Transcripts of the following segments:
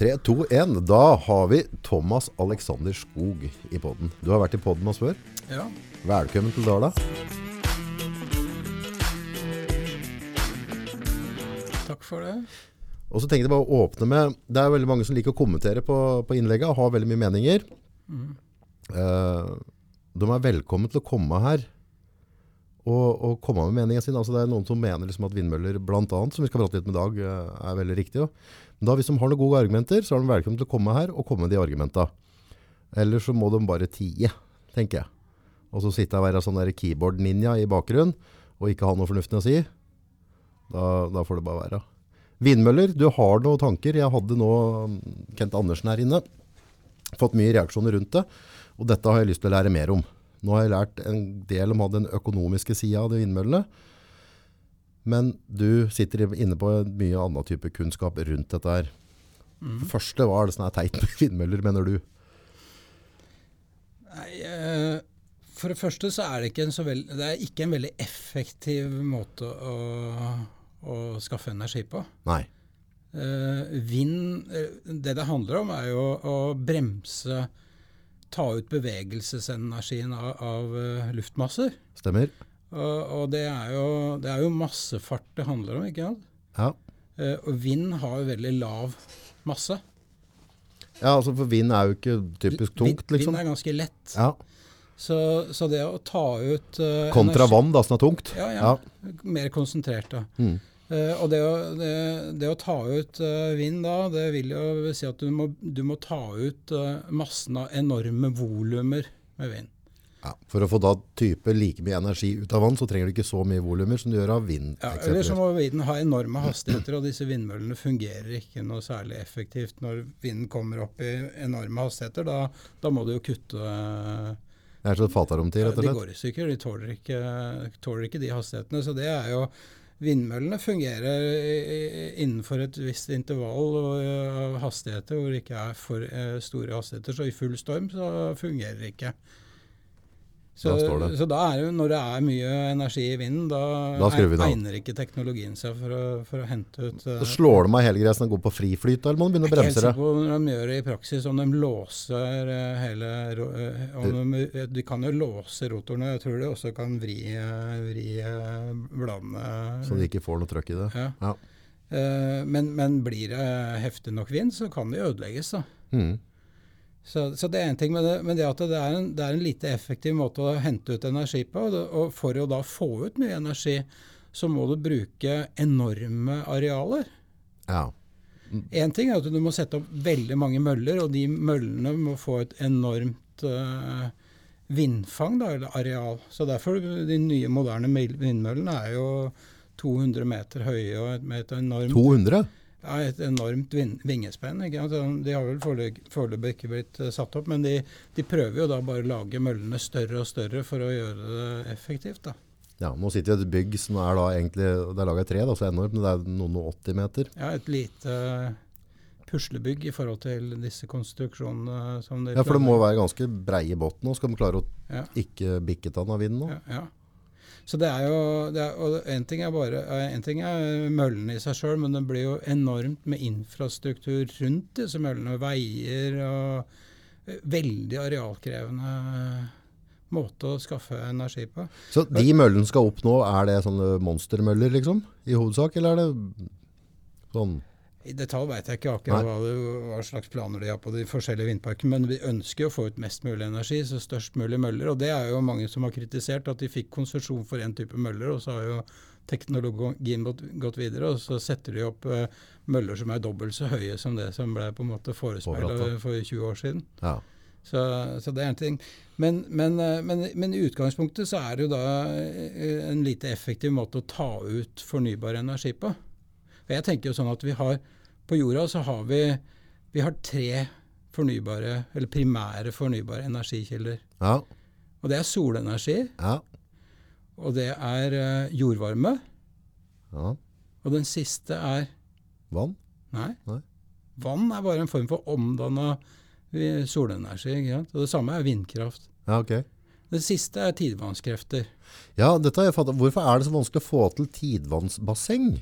3, 2, 1. Da har vi Thomas Alexander Skog i podden. Du har vært i podden med oss før. Ja. Velkommen til Dala. Takk for det. Og så tenkte jeg bare å åpne med Det er veldig mange som liker å kommentere på, på innlegget og har veldig mye meninger. Eh, de er velkommen til å komme her og, og komme med meningen sin. Altså det er noen som mener liksom at vindmøller, annet, som vi skal prate litt med i dag, eh, er veldig riktig. Men da hvis de har noen gode argumenter, så er de velkommen til å komme her og komme med de argumentene. Eller så må de bare tie, tenker jeg. Og så sitte og være sånn keyboard-ninja i bakgrunnen og ikke ha noe fornuftig å si. Da, da får det bare være. Vindmøller, du har noen tanker. Jeg hadde nå um, Kent Andersen her inne. Fått mye reaksjoner rundt det. Og dette har jeg lyst til å lære mer om. Nå har jeg lært en del om den økonomiske sida av de vindmøllene. Men du sitter inne på mye annen type kunnskap rundt dette her. Det første, hva er det som er teit med vindmøller, mener du? Nei, eh, for det første så er det ikke en, så veld, det er ikke en veldig effektiv måte å, å skaffe energi på. Nei. Eh, vind eh, Det det handler om, er jo å bremse Ta ut bevegelsesenergien av, av luftmasser. Stemmer? Og, det, er jo, det er jo massefart det handler om, ikke sant? Ja. Eh, og vind har jo veldig lav masse. ja, altså for vind er jo ikke typisk tungt, liksom. Vind er ganske lett. Ja. Så, så det å ta ut uh, Kontra energi- vann, da, som er tungt. Ja, ja. Mer konsentrert, da. Mm. Uh, og det å, det, det å ta ut uh, vind da, det vil jo si at du må, du må ta ut massen av enorme volumer med vind. Ja, for å få da type like mye energi ut av vann, så trenger du ikke så mye volumer som du gjør av vind. Ja, eller så må vinden ha enorme hastigheter, og disse vindmøllene fungerer ikke noe særlig effektivt når vinden kommer opp i enorme hastigheter. Da, da må du jo kutte eh, Det er så et fatarom til, Ja, rett og de går i stykker. De tåler ikke, tåler ikke de hastighetene. Så det er jo Vindmøllene fungerer innenfor et visst intervall og, av hastigheter hvor det ikke er for eh, store hastigheter. Så i full storm så fungerer det ikke. Så, Da så da er det jo, når det er mye energi i vinden, da, Da vi egner ikke teknologien seg for å, for å hente ut uh, Så slår de av hele greia og går på friflyt, eller må de begynne å jeg er ikke helt bremse det? sikker på om de gjør det i praksis, om de låser uh, hele eh, om de, de kan jo låse rotorene. Jeg tror de også kan vri, eh, vri eh, bladene. Så de ikke får noe trøkk i det. ja. Ja. Uh, men, men blir det heftig nok vind, så kan de ødelegges. da. Mm. Så, så det er en ting med det, men det at det er, en, det er en lite effektiv måte å hente ut energi på. Og, og for å da få ut mye energi, så må du bruke enorme arealer. ja. Én ting er at du må sette opp veldig mange møller, og de møllene må få et enormt uh, vindfang, da, eller areal. Så derfor de nye, moderne vindmøllene er jo 200 meter høye og med et enormt, 200? Ja, et enormt vingespenn. De har vel forelø- foreløpig ikke blitt eh, satt opp, men de, de prøver jo da bare å lage møllene større og større for å gjøre det effektivt. da. Ja, nå sitter vi i et bygg som er da egentlig, det er laget i tre, da, så enormt, men det er noen og 80 meter. Ja, Et lite puslebygg i forhold til disse konstruksjonene som de Ja, for det må være ganske breie båt nå, skal man klare å Ja. ikke bikke den av vinden nå. Ja, ja. Så det er jo det er, og En ting bare, en ting er møllene i seg sjøl, men det blir jo enormt med infrastruktur rundt disse møllene. Veier og eh, veldig arealkrevende måte å skaffe energi på. Så de møllene skal opp nå, er det sånne monstermøller liksom, i hovedsak, eller er det sånn? I detalj veit jeg ikke akkurat hva, det, hva slags planer de har på de forskjellige vindparkene, men vi ønsker å få ut mest mulig energi, så størst mulig møller. Og det er jo mange som har kritisert at de fikk konsesjon for én type møller, og så har jo teknologien gått, videre, og så setter de opp uh, møller som er dobbelt så høye som det som ble på en måte forespeila for 20 år siden. Ja. Så, så det er en ting. Men, men, eh, men, men i utgangspunktet så er det jo da eh, en lite effektiv måte å ta ut fornybar energi på. For jeg tenker jo sånn at vi har På jorda så har vi, vi har tre fornybare, eller primære fornybare energikilder. Ja. Og det er solenergi, Ja. og det er eh, jordvarme, ja. og den siste er Vann? Nei. Nei. Vann er bare en form for omdanna eh, solenergi. Ikke sant? Og det samme er vindkraft. Ja, ok. Det siste er tidevannskrefter. Ja, dette har jeg fattet. Hvorfor er det så vanskelig å få til tidvannsbasseng?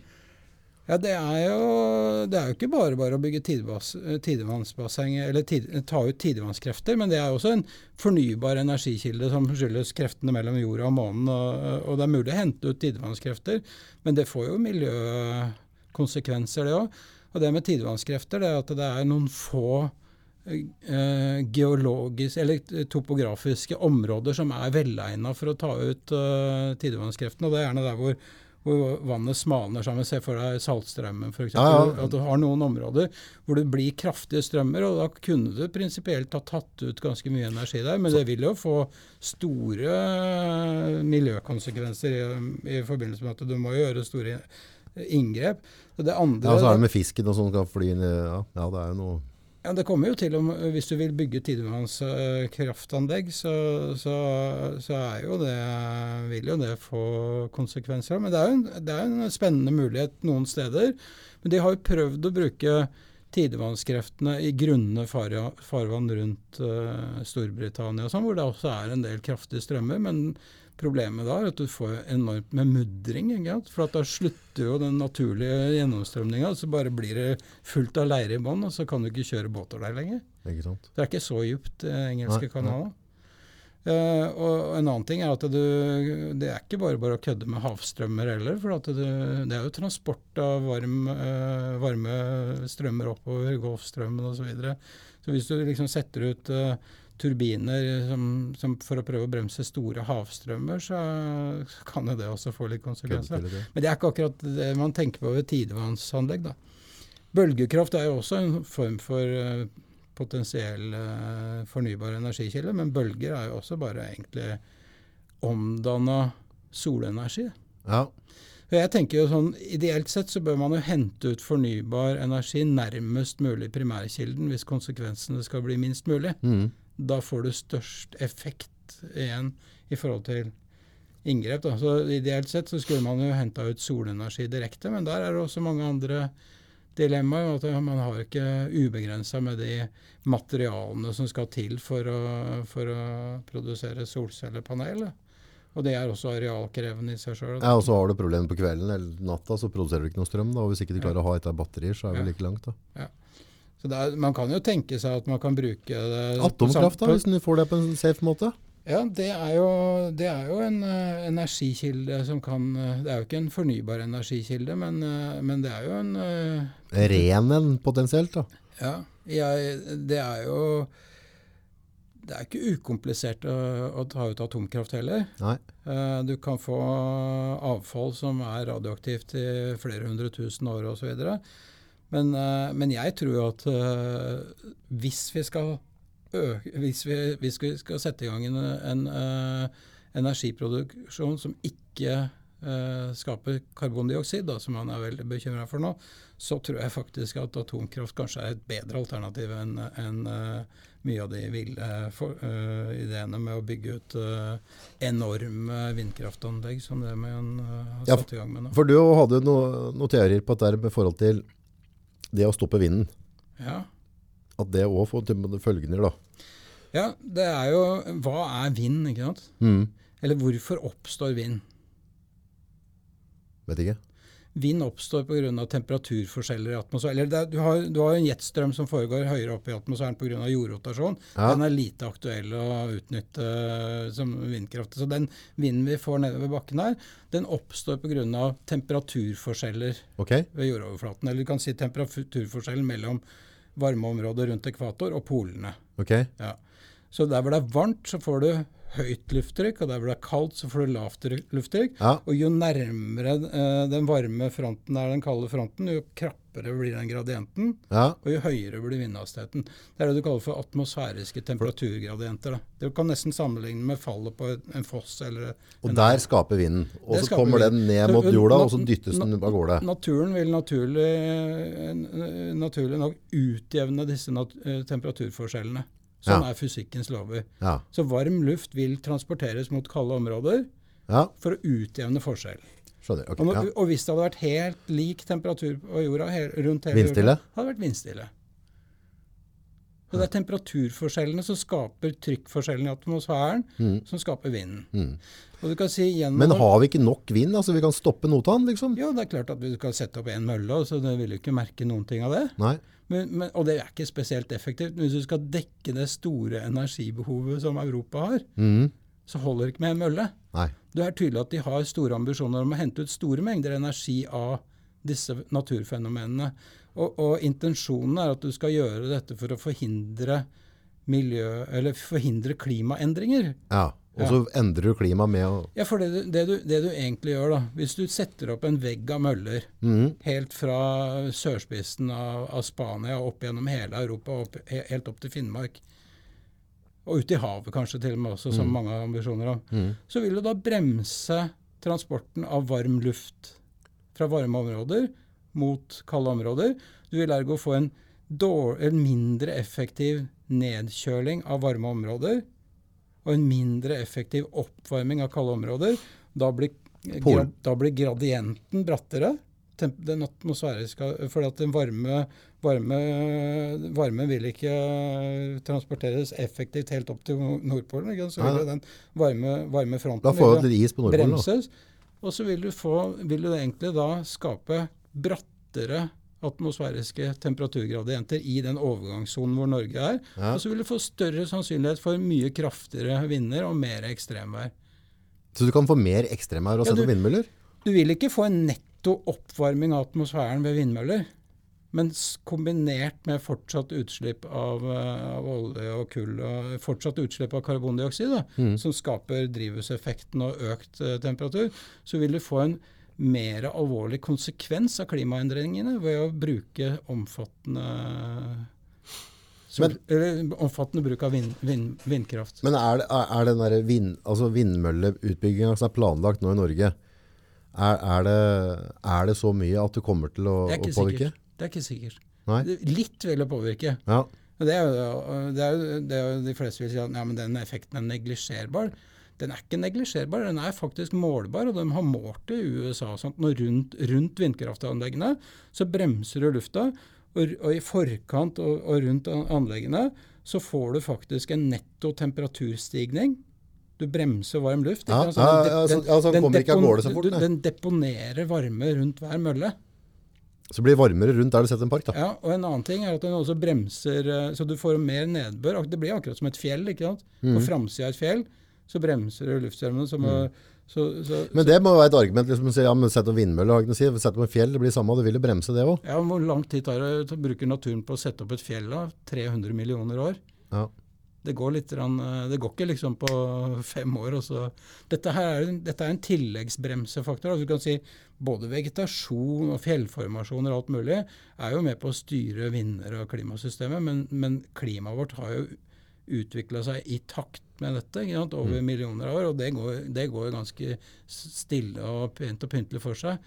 Ja, det er, jo, det er jo ikke bare bare å bygge tidevanns, tidevannsbasseng eller tid, ta ut tidevannskrefter, men det er også en fornybar energikilde som skyldes kreftene mellom jorda og månen. Og, og det er mulig å hente ut tidevannskrefter, men det får jo miljøkonsekvenser, det òg. Og det med tidevannskrefter det er at det er noen få eh, geologiske eller topografiske områder som er velegna for å ta ut eh, tidevannskreftene. Og det er gjerne der hvor hvor vannet smalner sammen. Se for deg saltstrømmen f.eks. Ja, ja. At du har noen områder hvor det blir kraftige strømmer, og da kunne du prinsipielt ha tatt ut ganske mye energi der. Men det vil jo få store miljøkonsekvenser i, i forbindelse med at du må gjøre store inngrep. Det andre, ja, så er det med fisken og sånn kan fly inn ja, ja, det er jo noe ja, Det kommer jo til om Hvis du vil bygge tidevannskraftanlegg, så, så, så jo det, vil jo det få konsekvenser. Men det er en, det er en spennende mulighet noen steder. Men de har jo prøvd å bruke tidevannskreftene i grunne farvann rundt uh, Storbritannia, sånn, hvor det også er en del kraftige strømmer. Men Problemet da er at du får enormt med mudring. For da slutter jo den naturlige gjennomstrømninga. Så bare blir det fullt av leire i bånn, og så kan du ikke kjøre båter der lenger. Ikke sant? Det er ikke så djupt, eh, engelske kanaler. Uh, og en annen ting er at du, det er ikke bare bare å kødde med havstrømmer heller. For du, det er jo transport av varm, uh, varme strømmer oppover Golfstrømmen osv. Så, videre. så hvis du liksom setter ut uh, turbiner som, som for å prøve å bremse store havstrømmer, så kan det også få litt konsekvenser. Men det er ikke akkurat det man tenker på ved tidevannsanlegg. da. Bølgekraft er jo også en form for uh, potensiell uh, fornybar energikilde, men bølger er jo også bare egentlig omdanna solenergi. Ja. Jeg tenker jo sånn, Ideelt sett så bør man jo hente ut fornybar energi nærmest mulig primærkilden hvis konsekvensene skal bli minst mulig. Mm da får du størst effekt igjen i forhold til inngrep. Da. Så Ideelt sett så skulle man jo henta ut solenergi direkte, men der er det også mange andre dilemmaer. at Man har ikke ubegrensa med de materialene som skal til for å, for å produsere solcellepanel. Og det er også arealkrevende i seg sjøl. Ja, og så har du problemet på kvelden eller natta, så produserer du ikke noe strøm. da, og Hvis ikke du klarer å ha et av batterier, så er det ja. like langt. da. Ja. Så er, Man kan jo tenke seg at man kan bruke det Atomkraft, da, hvis du får det på en safe måte? Ja, det er jo, det er jo en uh, energikilde som kan uh, Det er jo ikke en fornybar energikilde, men, uh, men det er jo en Ren en potensielt, da? Ja. Jeg, det er jo Det er ikke ukomplisert å, å ta ut atomkraft heller. Nei. du kan få avfall som er radioaktivt i flere hundre tusen år osv. Men, uh, men jeg tror jo at uh, hvis vi skal øke, hvis vi, hvis vi, skal sette i gang en, en uh, energiproduksjon som ikke skaper karbondioksid, da, som man er veldig bekymra for nå, så tror jeg faktisk at atomkraft kanskje er et bedre alternativ enn en, mye av de ville ideene med å bygge ut enorme vindkraftanlegg som det man har satt i gang med nå. For du hadde noen no teorier på dette med forhold til det å stoppe vinden, ja. at det òg får følgender, da. Ja, det er jo Hva er vind, ikke sant? Mm. Eller hvorfor oppstår vind? Vet ikke. Vind oppstår pga. temperaturforskjeller i atmosfæren. Eller det, du, har, du har en jetstrøm som foregår høyere opp i atmosfæren pga. jordrotasjon. Ja. Den er lite aktuell å utnytte uh, som vindkraft. Så den vinden vi får nedover bakken her, den oppstår pga. temperaturforskjeller okay. ved jordoverflaten. Eller du kan si temperaturforskjellen mellom varmeområdet rundt ekvator og polene. Okay. Ja. Så der hvor det er varmt, så får du høyt lufttrykk, og der hvor det er kaldt, så får du lavt lufttrykk. Ja. Og jo nærmere uh, den varme fronten er den kalde fronten, jo krappere blir den gradienten, ja. og jo høyere blir vindhastigheten. Det er det du kaller for atmosfæriske temperaturgradienter. Da. Det kan nesten sammenligne med fallet på en foss. Eller og der skaper vinden, og så kommer den ned mot jorda, og så dyttes den av gårde. Naturen vil naturlig, naturlig nok utjevne disse nat eh, temperaturforskjellene. Sånn ja. er fysikkens lover. Ja. Så varm luft vil transporteres mot kalde områder ja. for å utjevne forskjell. Okay, og, og, hvis det hadde vært helt lik temperatur på jorda her, rundt hele vindstille? jorda, hadde det vært vindstille. Så det er temperaturforskjellene som skaper trykkforskjellen i atmosfæren, som skaper vinden. Og du kan si gjennom Men har vi ikke nok vind? Altså vi kan stoppe notan, liksom? Jo, det er klart at du kan sette opp en mølle, så du vil jo ikke merke noen ting av det. Nei. Men, men, og det er ikke spesielt effektivt. Men hvis du skal dekke det store energibehovet som Europa har, mm. så holder det ikke med en mølle. Nei. Det er tydelig at de har store ambisjoner om å hente ut store mengder energi av disse naturfenomenene. Og, og intensjonen er at du skal gjøre dette for å forhindre miljø, eller forhindre klimaendringer. Ja. Og så endrer du klimaet med å Ja, for det, du- det, du, det du egentlig gjør, da Hvis du setter opp en vegg av møller mm. helt fra sørspissen av, av Spania opp gjennom hele Europa, opp, helt opp til Finnmark, og ut i havet kanskje til og med også, som mange har ambisjoner om, mm. så vil du da bremse transporten av varm luft fra varme områder mot kalde områder. Du vil ergo få en, en mindre effektiv nedkjøling av varme områder, og en mindre effektiv oppvarming av kalde områder. Da blir, grad, da blir gradienten brattere. Den atmosfæriske, fordi at den varme, varme, varme vil ikke transporteres effektivt helt opp til Nordpolen. Ikke? Så vil den varme, varme fronten Da får vil is på Nordpolen. bremses. Og så vil du, få, vil du egentlig da skape brattere atmosfæriske temperaturgradienter i den overgangssonen hvor Norge er. Ja. Og så vil du få større sannsynlighet for mye kraftigere vinder og mer ekstremvær. Så du kan få mer ekstremvær og å Ja, sette du- opp vindmøller? Du vil ikke få en netto oppvarming av atmosfæren ved vindmøller. Men kombinert med fortsatt utslipp av, eh, av olje og kull, og fortsatt utslipp av karbondioksid, da, Mm. som skaper drivhuseffekten og økt eh, temperatur, så vil du få en mer alvorlig konsekvens av klimaendringene ved å bruke omfattende Men- eller omfattende bruk av vind, vind, vindkraft. Men er, det, er den der vind, altså vindmølleutbygginga som er planlagt nå i Norge, er, er, det, er det så mye at det kommer til å, Det å påvirke? Sikker. Det er ikke sikkert. Nei? Litt vil det påvirke. Ja. Det er, jo, det, det de fleste vil si at ja, men den effekten er neglisjerbar. Den er ikke neglisjerbar, den er faktisk målbar. og De har målt det i USA. og når rundt, rundt vindkraftanleggene så bremser du lufta. Og, og i forkant og, og rundt anleggene så får du faktisk en netto temperaturstigning. Du bremser varm luft. Ja, altså, den ja, dep- ja, den- den depon- fort, du- Den deponerer varme rundt hver mølle. Så blir det varmere rundt der du setter en park. da. Ja, og en annen ting er at den også bremser eh, Så du får mer nedbør. Det blir akkurat som et fjell. ikke sant? Mm. På framsida av et fjell så bremser du luftstrømmene. må, mm. så, så, Men det må være et argument. liksom si, ja, men Sett opp vindmølle, har ikke si. Sett opp et fjell, det blir samme, det vil jo bremse det òg. ja, Hvor lang tid tar det å bruke naturen på å sette opp et fjell? da? 300 millioner år? Ja. Det går litt, eh, det går ikke liksom på fem år. Dette, her er, dette er en tilleggsbremsefaktor. Altså du kan si Både vegetasjon og fjellformasjoner og alt mulig er jo med på å styre vinder- og klimasystemet, men, men klimaet vårt har jo utvikla seg i takt med dette sant, over millioner av år, og det går, det går ganske stille og pent og pyntelig for seg.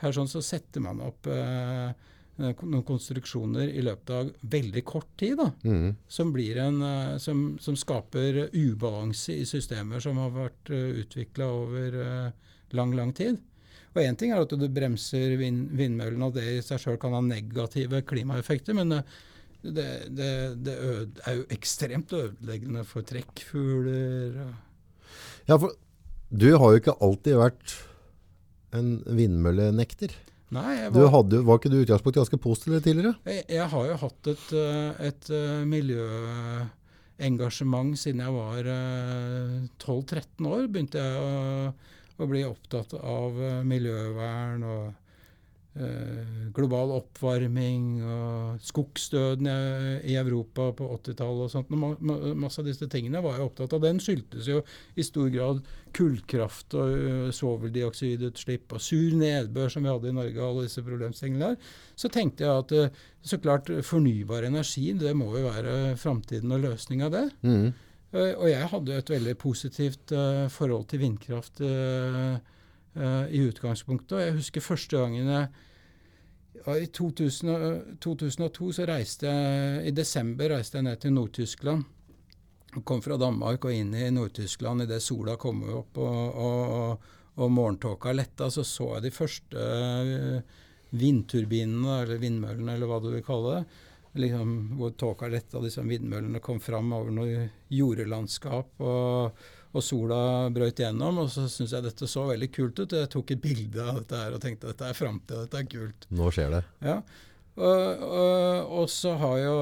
Her sånn så setter man opp eh, noen konstruksjoner i løpet av veldig kort tid. da, mm. som, blir en, eh, som, som skaper ubalanse i systemer som har vært uh, utvikla over eh, lang, lang tid. Og Én ting er at du bremser vind, vindmøllene, og det i seg sjøl kan ha negative klimaeffekter, men eh, det, det, det er jo ekstremt ødeleggende for trekkfugler. ja, for du har jo ikke alltid vært en vindmøllenekter. Nei, jeg Du var, hadde, var ikke du utgangspunkt ganske positiv tidligere? jeg, jeg har jo hatt et, eh, et eh, miljøengasjement siden jeg var eh, 12-13 år. Begynte jeg å, å bli opptatt av eh, miljøvern og eh, global oppvarming og skogsdøden i, Europa på 80-tallet og sånt. Ma, masse av disse tingene var jeg opptatt av. Den skyldtes jo i stor grad kullkraft og uh, svoveldioksidutslipp og sur nedbør som vi hadde i Norge, og alle disse problemstillingene der. Så tenkte jeg at eh, så klart fornybar energi, det må jo være framtiden og løsning av det. Eh, Og jeg hadde et veldig positivt eh, forhold til vindkraft eh, i utgangspunktet. Og jeg husker første gangen jeg ja, I 2000, og- 2002 så reiste jeg I desember reiste jeg ned til Nord-Tyskland. Kom fra Danmark og inn i Nord-Tyskland idet sola kom opp og, og, og morgentåka letta. Så så jeg de første uh, vindturbinene, eller vindmøllene, eller hva du vil kalle det. liksom, hvor tåka letta, disse vindmøllene kom fram over noe jordelandskap. og og sola brøt gjennom, og så syntes jeg dette så veldig kult ut. Jeg tok et bilde av dette her og tenkte dette er framtida, dette er kult. Nå skjer det. Ja, og, og, og, så har jo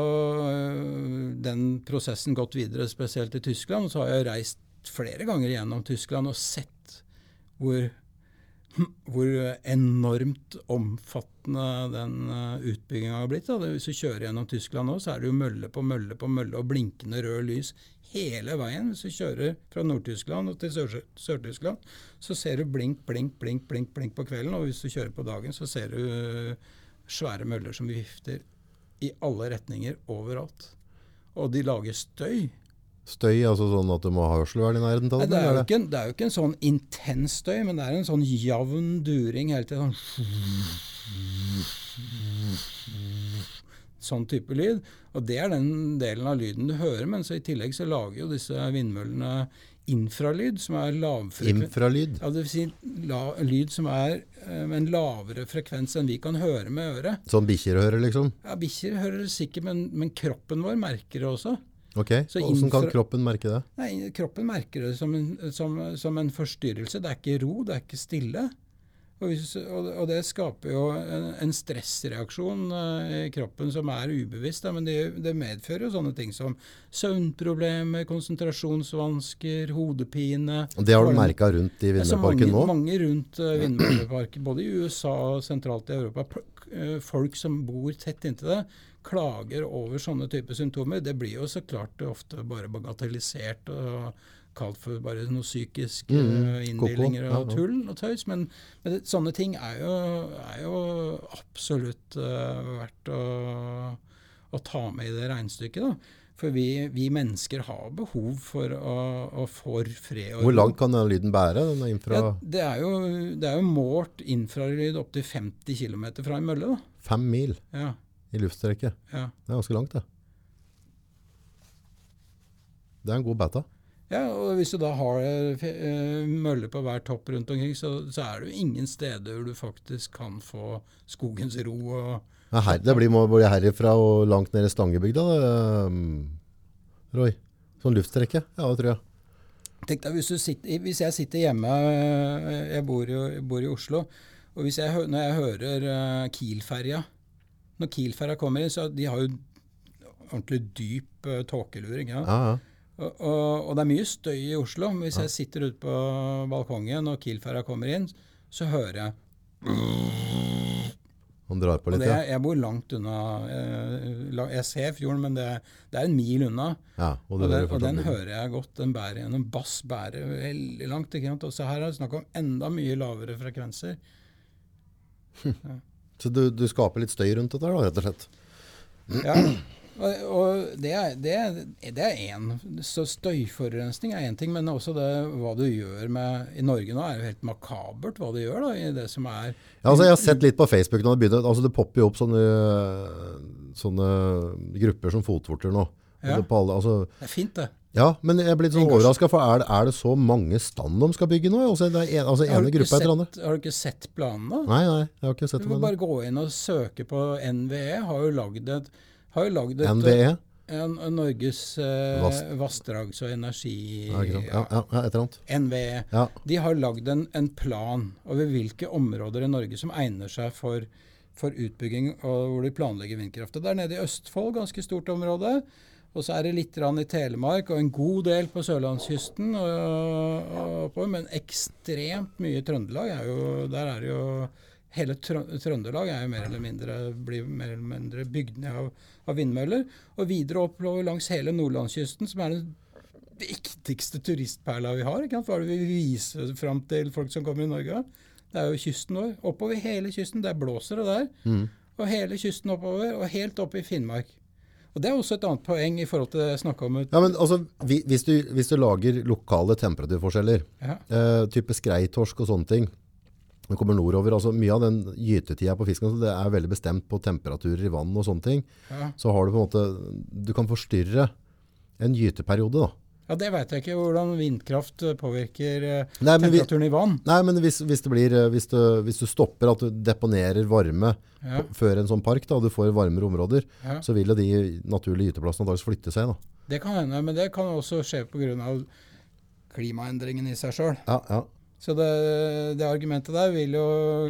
øh, den prosessen gått videre, spesielt i Tyskland. Og så har jeg reist flere ganger gjennom Tyskland og sett hvor, hvor enormt omfattende den øh, utbygginga har blitt. Da. Hvis du kjører gjennom Tyskland nå, så er det jo mølle på mølle på mølle og blinkende rød lys hele veien. Hvis du kjører fra Nord-Tyskland til Sør-Tyskland, så ser du blink, blink, blink, blink, blink på kvelden. Og hvis du kjører på dagen, så ser du øh, svære møller som vifter i alle retninger overalt. Og de lager støy. Støy, altså sånn at du må ha hørselvern i nærheten det? Er det, er det er jo ikke en sånn intens støy, men det er en sånn jevn during hele tiden. Sånn, sånn type lyd. Og det er den delen av lyden du hører. Men så i tillegg så lager jo disse vindmøllene infralyd, som er lavfrekvent. Infralyd? Ja, det vil si la, lyd som er med en lavere frekvens enn vi kan høre med øret. Sånn bikkjer hører, liksom? Ja, bikkjer hører det sikkert, men, men, kroppen vår merker det også. Ok, Hvordan kan kroppen merke det? Nei, Kroppen merker det som en, som, som en forstyrrelse. Det er ikke ro, det er ikke stille. Og, hvis, og, det skaper jo en, en stressreaksjon uh, i kroppen som er ubevisst. Da, men det, det, medfører jo sånne ting som søvnproblemer, konsentrasjonsvansker, hodepine. Og Det har du merka rundt i Vindmølleparken nå? Mange, rundt uh, Vindmølleparken, både i USA og sentralt i Europa. Uh, folk som bor tett inntil det, klager over sånne typer symptomer. Det blir jo så klart ofte bare bagatellisert. og kalt for bare noen psykiske mm, uh, inndelinger og tull og tøys. Men, men det, sånne ting er jo, er jo absolutt uh, verdt å, å, ta med i det regnestykket. da. For vi, vi, mennesker har behov for å, å få fred. Hvor langt kan den lyden bære? Den infra... ja, det, er jo, det, er jo, målt infralyd opptil 50 km fra en mølle. da. Fem mil ja. i luftstrekket. Ja. Det er ganske langt, det. Det er en god beta. Ja, og Hvis du da har uh, møller på hver topp rundt omkring, så, så, er det jo ingen steder hvor du faktisk kan få skogens ro. og ja, her, Det blir, må bli herifra og langt ned i Stangebygda, da, Roy? Sånn lufttrekke. Ja, det tror jeg. Tenk deg, hvis, sitter, hvis, jeg sitter hjemme eh, Jeg bor i, bor i Oslo. og jeg, Når jeg hører Kiel-ferja Når Kiel-ferja kommer inn, så de har jo ordentlig dyp uh, tåkeluring. Ja. Ja, ja. Og, og, og, det er mye støy i Oslo. Men hvis jeg sitter ute på balkongen og Kiel-ferja kommer inn, så hører jeg Han drar på litt, det, ja. Jeg bor langt unna. Jeg ser fjorden, men det, det er en mil unna. Ja, og, og, den, og den hører jeg godt. Den bærer gjennom bass bærer veldig langt. Ikke sant? Og så her er det snakk om enda mye lavere frekvenser. Ja. Så du, du, skaper litt støy rundt dette, da, rett og slett? Ja. Og, og det, er, én. Så støyforurensning er én ting, men også det, hva du gjør med I Norge nå er det jo helt makabert hva du gjør da, i det som er ja, altså Jeg har sett litt på Facebook nå. Det, begynner, altså det popper jo opp sånne, sånne grupper som fotvorter nå. Ja. Det, alle, altså, det er fint, det. Ja, men jeg blir litt sånn overraska, for er det, er det, så mange stand de skal bygge nå? Altså, det er en, altså ene gruppa etter andre. Har du ikke sett planene? Nei, nei, jeg har ikke sett planene. Du må bare gå inn og søke på NVE. Har jo lagd et har jo lagd et NVE? En, en Norges eh, vassdrags- og energi... Ja, ja, ja, et eller annet. NVE. De har lagd en, en, plan over hvilke områder i Norge som egner seg for, for utbygging, og hvor de planlegger vindkraft. Det er nede i Østfold, ganske stort område. Og så er det litt i Telemark og en god del på sørlandskysten. Og, og, men ekstremt mye i Trøndelag. Er jo, der er det jo Hele Trøndelag er jo mer eller mindre, blir mer eller mindre bygd ned av, av, vindmøller. Og videre oppover langs hele nordlandskysten, som er den viktigste turistperla vi har. Ikke sant? Hva er det vi viser fram til folk som kommer i Norge? Det er jo kysten vår. Oppover hele kysten. Der blåser det der. Mm. Og hele kysten oppover, og helt opp i Finnmark. Og Det er også et annet poeng i forhold til det jeg snakka om. Ja, men altså, hvis du, hvis du lager lokale temperaturforskjeller, ja. eh, type skreitorsk og sånne ting, den kommer nordover. altså Mye av den gytetida på fisken det er veldig bestemt på temperaturer i vann og sånne ting. Ja. Så har du på en måte Du kan forstyrre en gyteperiode. da. Ja, Det veit jeg ikke, hvordan vindkraft eh, påvirker eh, Nei, temperaturen vi, i vann. nei, men hvis, hvis, det blir, eh, hvis, du, hvis du stopper at du deponerer varme Ja, før en sånn park, da, og du får varmere områder, ja. så vil jo de naturlige gyteplassene antakeligvis flytte seg. Da. Det kan hende, men det kan også skje pga. klimaendringen i seg sjøl. Ja, ja. Så det, det argumentet der vil jo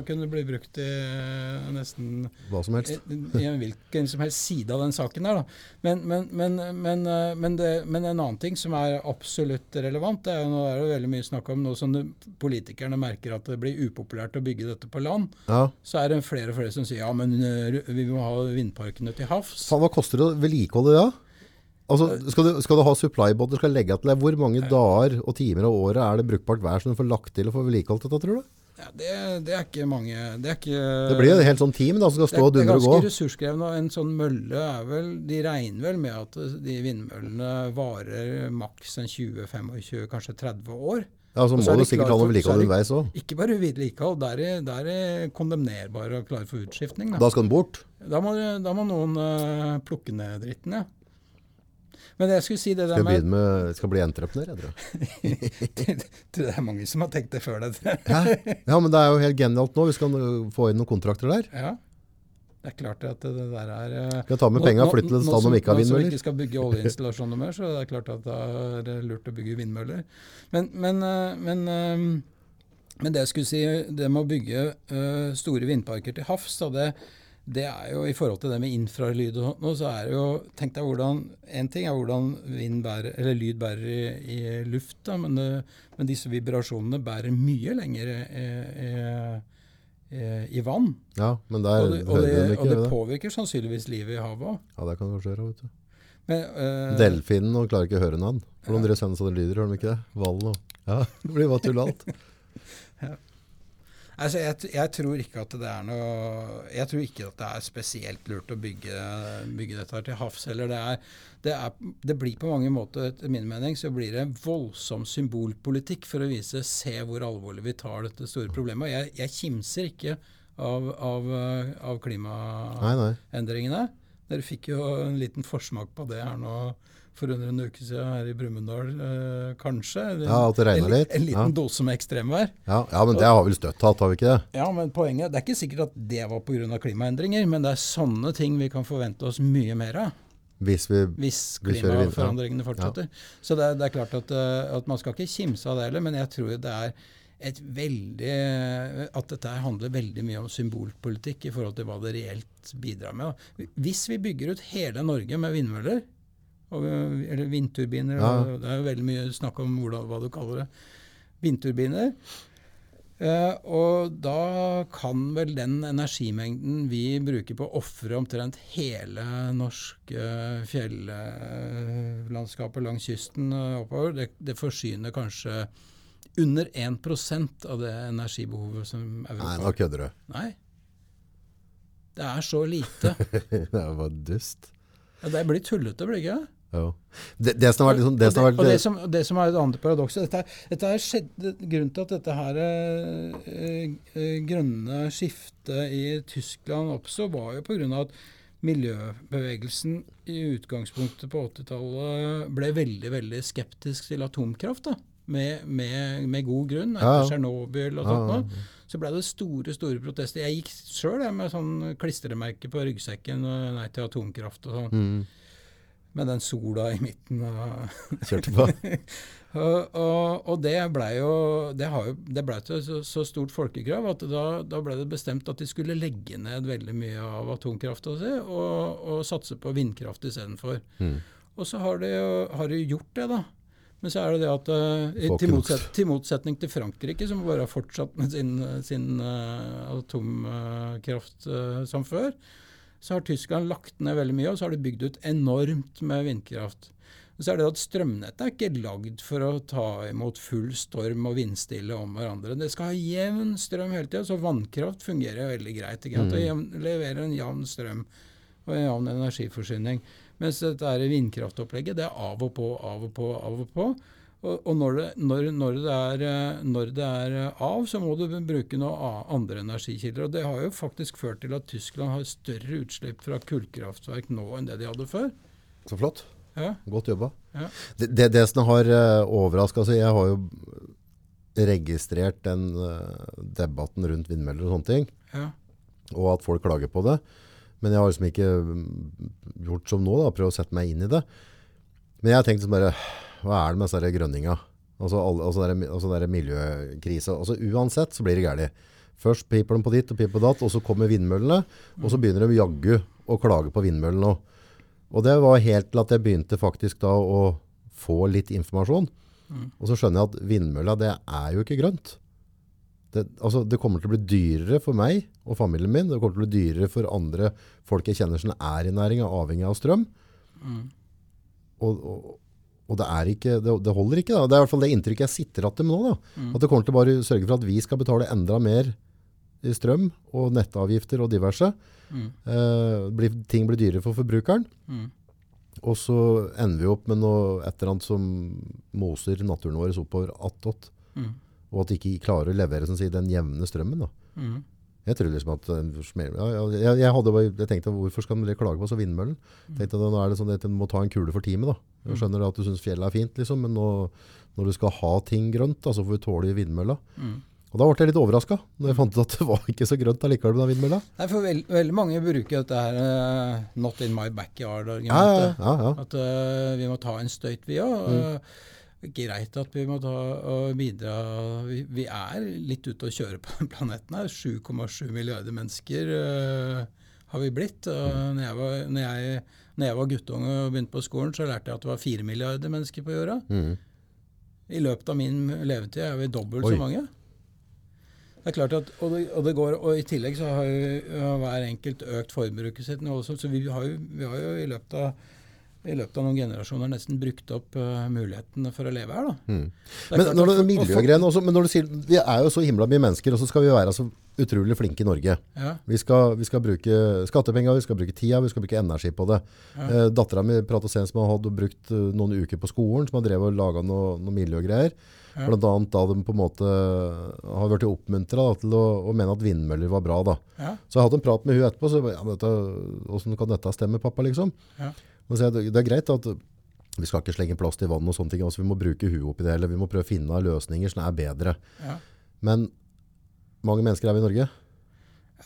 kunne bli brukt i eh, nesten Hva som helst. i, i hvilken som helst side av den saken der. Da. Men, men, men, men, eh, men, det, men en annen ting som er absolutt relevant, det er jo nå er det veldig mye snakk om nå som politikerne merker at det blir upopulært å bygge dette på land, Ja. så er det flere og flere som sier ja, men eh, vi må ha vindparkene til havs. Hva koster det å vedlikeholde det? da? Altså, skal, du, skal du ha supply-båter, skal legge til deg, hvor mange dager og timer av året er det brukbart vær som du får lagt til og får vedlikeholdt dette, tror du? Ja, det, det er ikke mange Det er ikke Det blir jo et helt sånn team da, som skal stå er, og det er dundre og gå. ganske ressurskrevende. og En sånn mølle er vel De regner vel med at de vindmøllene varer maks en 20-25, kanskje 30 år. Ja, så må er du sikkert ha noe er vedlikehold de- underveis òg. Ikke bare vedlikehold, der er, der er kondemnerbare og klare for utskiftning. Da, Da skal den bort. da, må, da må noen uh, plukke ned dritten, ja. Men jeg skulle si det Skal der med med Skal bli entreprenør, jeg tror. Det er mange som har tenkt det før dette. Ja. ja, men det er jo helt genialt nå. Vi skal få inn noen kontrakter der. Ja. Det er klart at det der er eh, Skal ta med penger og flytte til et sted de ikke har Nå som vi ikke skal bygge oljeinstallasjoner mer, så det er klart at det er lurt å bygge vindmøller. Men, men, eh, men, eh, men det jeg skulle si, det med å bygge store vindparker til havs, da, det, det er jo i forhold til det med infralyd og sånt, nå, så er det jo Tenk deg hvordan En ting er hvordan vind bærer, eller lyd bærer i, i luft, da, men, det, men disse vibrasjonene bærer mye lenger i, i, i, i vann. Ja, men der Og det, og hører det, de og det påvirker sannsynligvis livet i havet òg. Ja, det kan kanskje gjøre, vet du. Men, eh, Delfinen og klarer ikke å høre navn. For de driver og sender sånne lyder, gjør de ikke det? Hvalen og Ja, det blir bare tull alt. altså, jeg, jeg tror ikke at det er noe Jeg tror ikke at det er spesielt lurt å bygge, bygge dette her til havs heller. Det, det, det blir på mange måter, etter min mening, så blir det voldsom symbolpolitikk for å vise se hvor alvorlig vi tar dette store problemet. Jeg, jeg kimser ikke av, av, av klimaendringene. Dere fikk jo en liten forsmak på det her nå for under en uke siden her i Brumunddal, eh, kanskje. Eller Ja, at det regner litt. En liten Ja. dose med ekstremvær. Ja, ja, men det har vel støtt hatt, har vi ikke det? Ja, men poenget Det er ikke sikkert at det var pga. klimaendringer, men det er sånne ting vi kan forvente oss mye mer av Hvis vi hvis klimaforandringene fortsetter. ja. Så det er, det er klart at, eh, at man skal ikke kimse av det heller, men jeg tror det er et veldig At dette handler veldig mye om symbolpolitikk i forhold til hva det reelt bidrar med. Hvis vi bygger ut hele Norge med vindmøller, og, eller vindturbiner Ja. og Det er jo veldig mye snakk om hvordan, hva du kaller det. Vindturbiner. Eh, og da kan vel den energimengden vi bruker på å ofre omtrent hele norske fjellandskapet langs kysten eh, oppover, det, det forsyner kanskje under 1% av det energibehovet som Nei, Europa nå har. kødder du. Nei. Det er så lite. det var dust. Ja, det blir tullete, blir det ikke? Ja. Det, det som har vært liksom, det som har det, og det, vært som, det som er et andre paradoks dette, dette skjedde, Grunnen til at dette her eh, eh, grønne skiftet i Tyskland oppstod, var jo pga. at miljøbevegelsen i utgangspunktet på 80-tallet ble veldig veldig skeptisk til atomkraft. da, Med, med, med god grunn. Ja, ja. Etter Tsjernobyl og Ja, sånt. ja, noe. Så ble det store store protester. Jeg gikk sjøl med sånn klistremerke på ryggsekken nei til atomkraft og sånn. mm, Med den sola i midten. Og Kjørte på. og, og, og det blei jo Det, jo, det ble til så, så stort folkekrav at da, da ble det bestemt at de skulle legge ned veldig mye av atomkrafta si og, og satse på vindkraft istedenfor. Mm. Og så har de, har de gjort det, da. Men så er det det at uh, til, motset, til motsetning til Frankrike, som bare har fortsatt med sin, sin uh, atomkraft uh, som før, så har Tyskland lagt ned veldig mye, og så har de bygd ut enormt med vindkraft. Og så er det at Strømnettet er ikke lagd for å ta imot full storm og vindstille om hverandre. Det skal ha jevn strøm hele tida, så vannkraft fungerer veldig greit. Ikke? Mm. Og leverer en jevn strøm og en jevn energiforsyning. Mens dette vindkraftopplegget, det er av og på, av og på, av og på. Og, og når, det, når, når, det er, eh, når det er eh, av, så må du bruke noen andre energikilder. Og det har jo faktisk ført til at Tyskland har større utslipp fra kullkraftverk nå enn det de hadde før. Så flott. Ja. Godt jobba. Ja. Det, det, det som har uh, overraska altså Jeg har jo registrert den eh, debatten rundt vindmøller og sånne ting, Ja. og at folk klager på det. Men jeg har liksom ikke mm, gjort som nå, da, prøvd å sette meg inn i det. Men jeg har tenkt sånn bare, hva er det med disse grønninga? Altså, alle, altså, der, altså der miljøkrisa. Altså, uansett så blir det galt. Først piper de på ditt og piper på datt, og så kommer vindmøllene, og så begynner de jaggu å klage på vindmøllene òg. Og det var helt til at jeg begynte faktisk da å få litt informasjon. Og så skjønner jeg at vindmølla, det er jo ikke grønt. Det, altså, det kommer til å bli dyrere for meg og familien min. Det kommer til å bli dyrere for andre folk jeg kjenner som er i næringa, avhengig av strøm. Og, og, og det, er ikke, det, det holder ikke. Da. Det er i hvert fall det inntrykket jeg sitter igjen med nå. Da. At det kommer til å bare sørge for at vi skal betale enda mer i strøm og nettavgifter og diverse. Eh, blir, ting blir dyrere for forbrukeren. Mm. Og så ender vi opp med noe, et eller annet som moser naturen vår oppover attåt. Mm. Og at de ikke klarer å levere sånn den jevne strømmen. Da. Mm. Jeg tror liksom at ja, ja, jeg, jeg, hadde, jeg tenkte hvorfor skal dere klage på så vindmøllen? Tenkte at Nå er det sånn at du må ta en kule for teamet. da. Jeg skjønner at du syns fjellet er fint, liksom, men nå, når du skal ha ting grønt, da, så får vi tåle vindmølla. Mm. Og da ble jeg litt overraska når jeg fant ut at det var ikke så grønt allikevel med den vindmølla. Nei, for veld, veldig mange bruker dette her uh, 'not in my Ja, ja, backyard'-argumentet. ja, ja. At uh, vi må ta en støyt, vi òg. Greit at vi må ta og bidra vi, er litt ute og kjøre på den planeten her. 7,7 milliarder mennesker uh, har vi blitt. Og når jeg, var, når, jeg, når jeg var guttunge og begynte på skolen, så lærte jeg at det var 4 milliarder mennesker på jorda. Mm. I løpet av min levetid er vi dobbelt Oi. så mange. Det er klart at, og, det, og, det går, og I tillegg så har jo hver enkelt økt forbruket sitt. Så vi har jo, vi har jo i, løpet av, i løpet av noen generasjoner nesten brukt opp uh, mulighetene for å leve her. da. Mm. Men når det miljøgreiene også, men når du sier, vi er jo så himla mye mennesker, og så skal vi være så utrolig flinke i Norge. Ja, Vi skal, vi skal bruke skattepenger, vi skal bruke tida, vi skal bruke energi på det. Ja. Eh, Dattera mi pratet senest med hadde brukt eh, noen uker på skolen, som har drevet og laga noe, noe miljøgreier. Ja. Blant annet da de på en måte har vært oppmuntra til å, å mene at vindmøller var bra. da. ja, Så jeg hadde en prat med hun etterpå. så ja, men dette, Hvordan kan dette stemme, pappa? liksom? ja. Det er greit at vi skal ikke slenge plast i vann og sånne ting. altså Vi må bruke huet oppi det, eller vi må prøve å finne løsninger som er bedre. ja. Men mange mennesker er vi i Norge.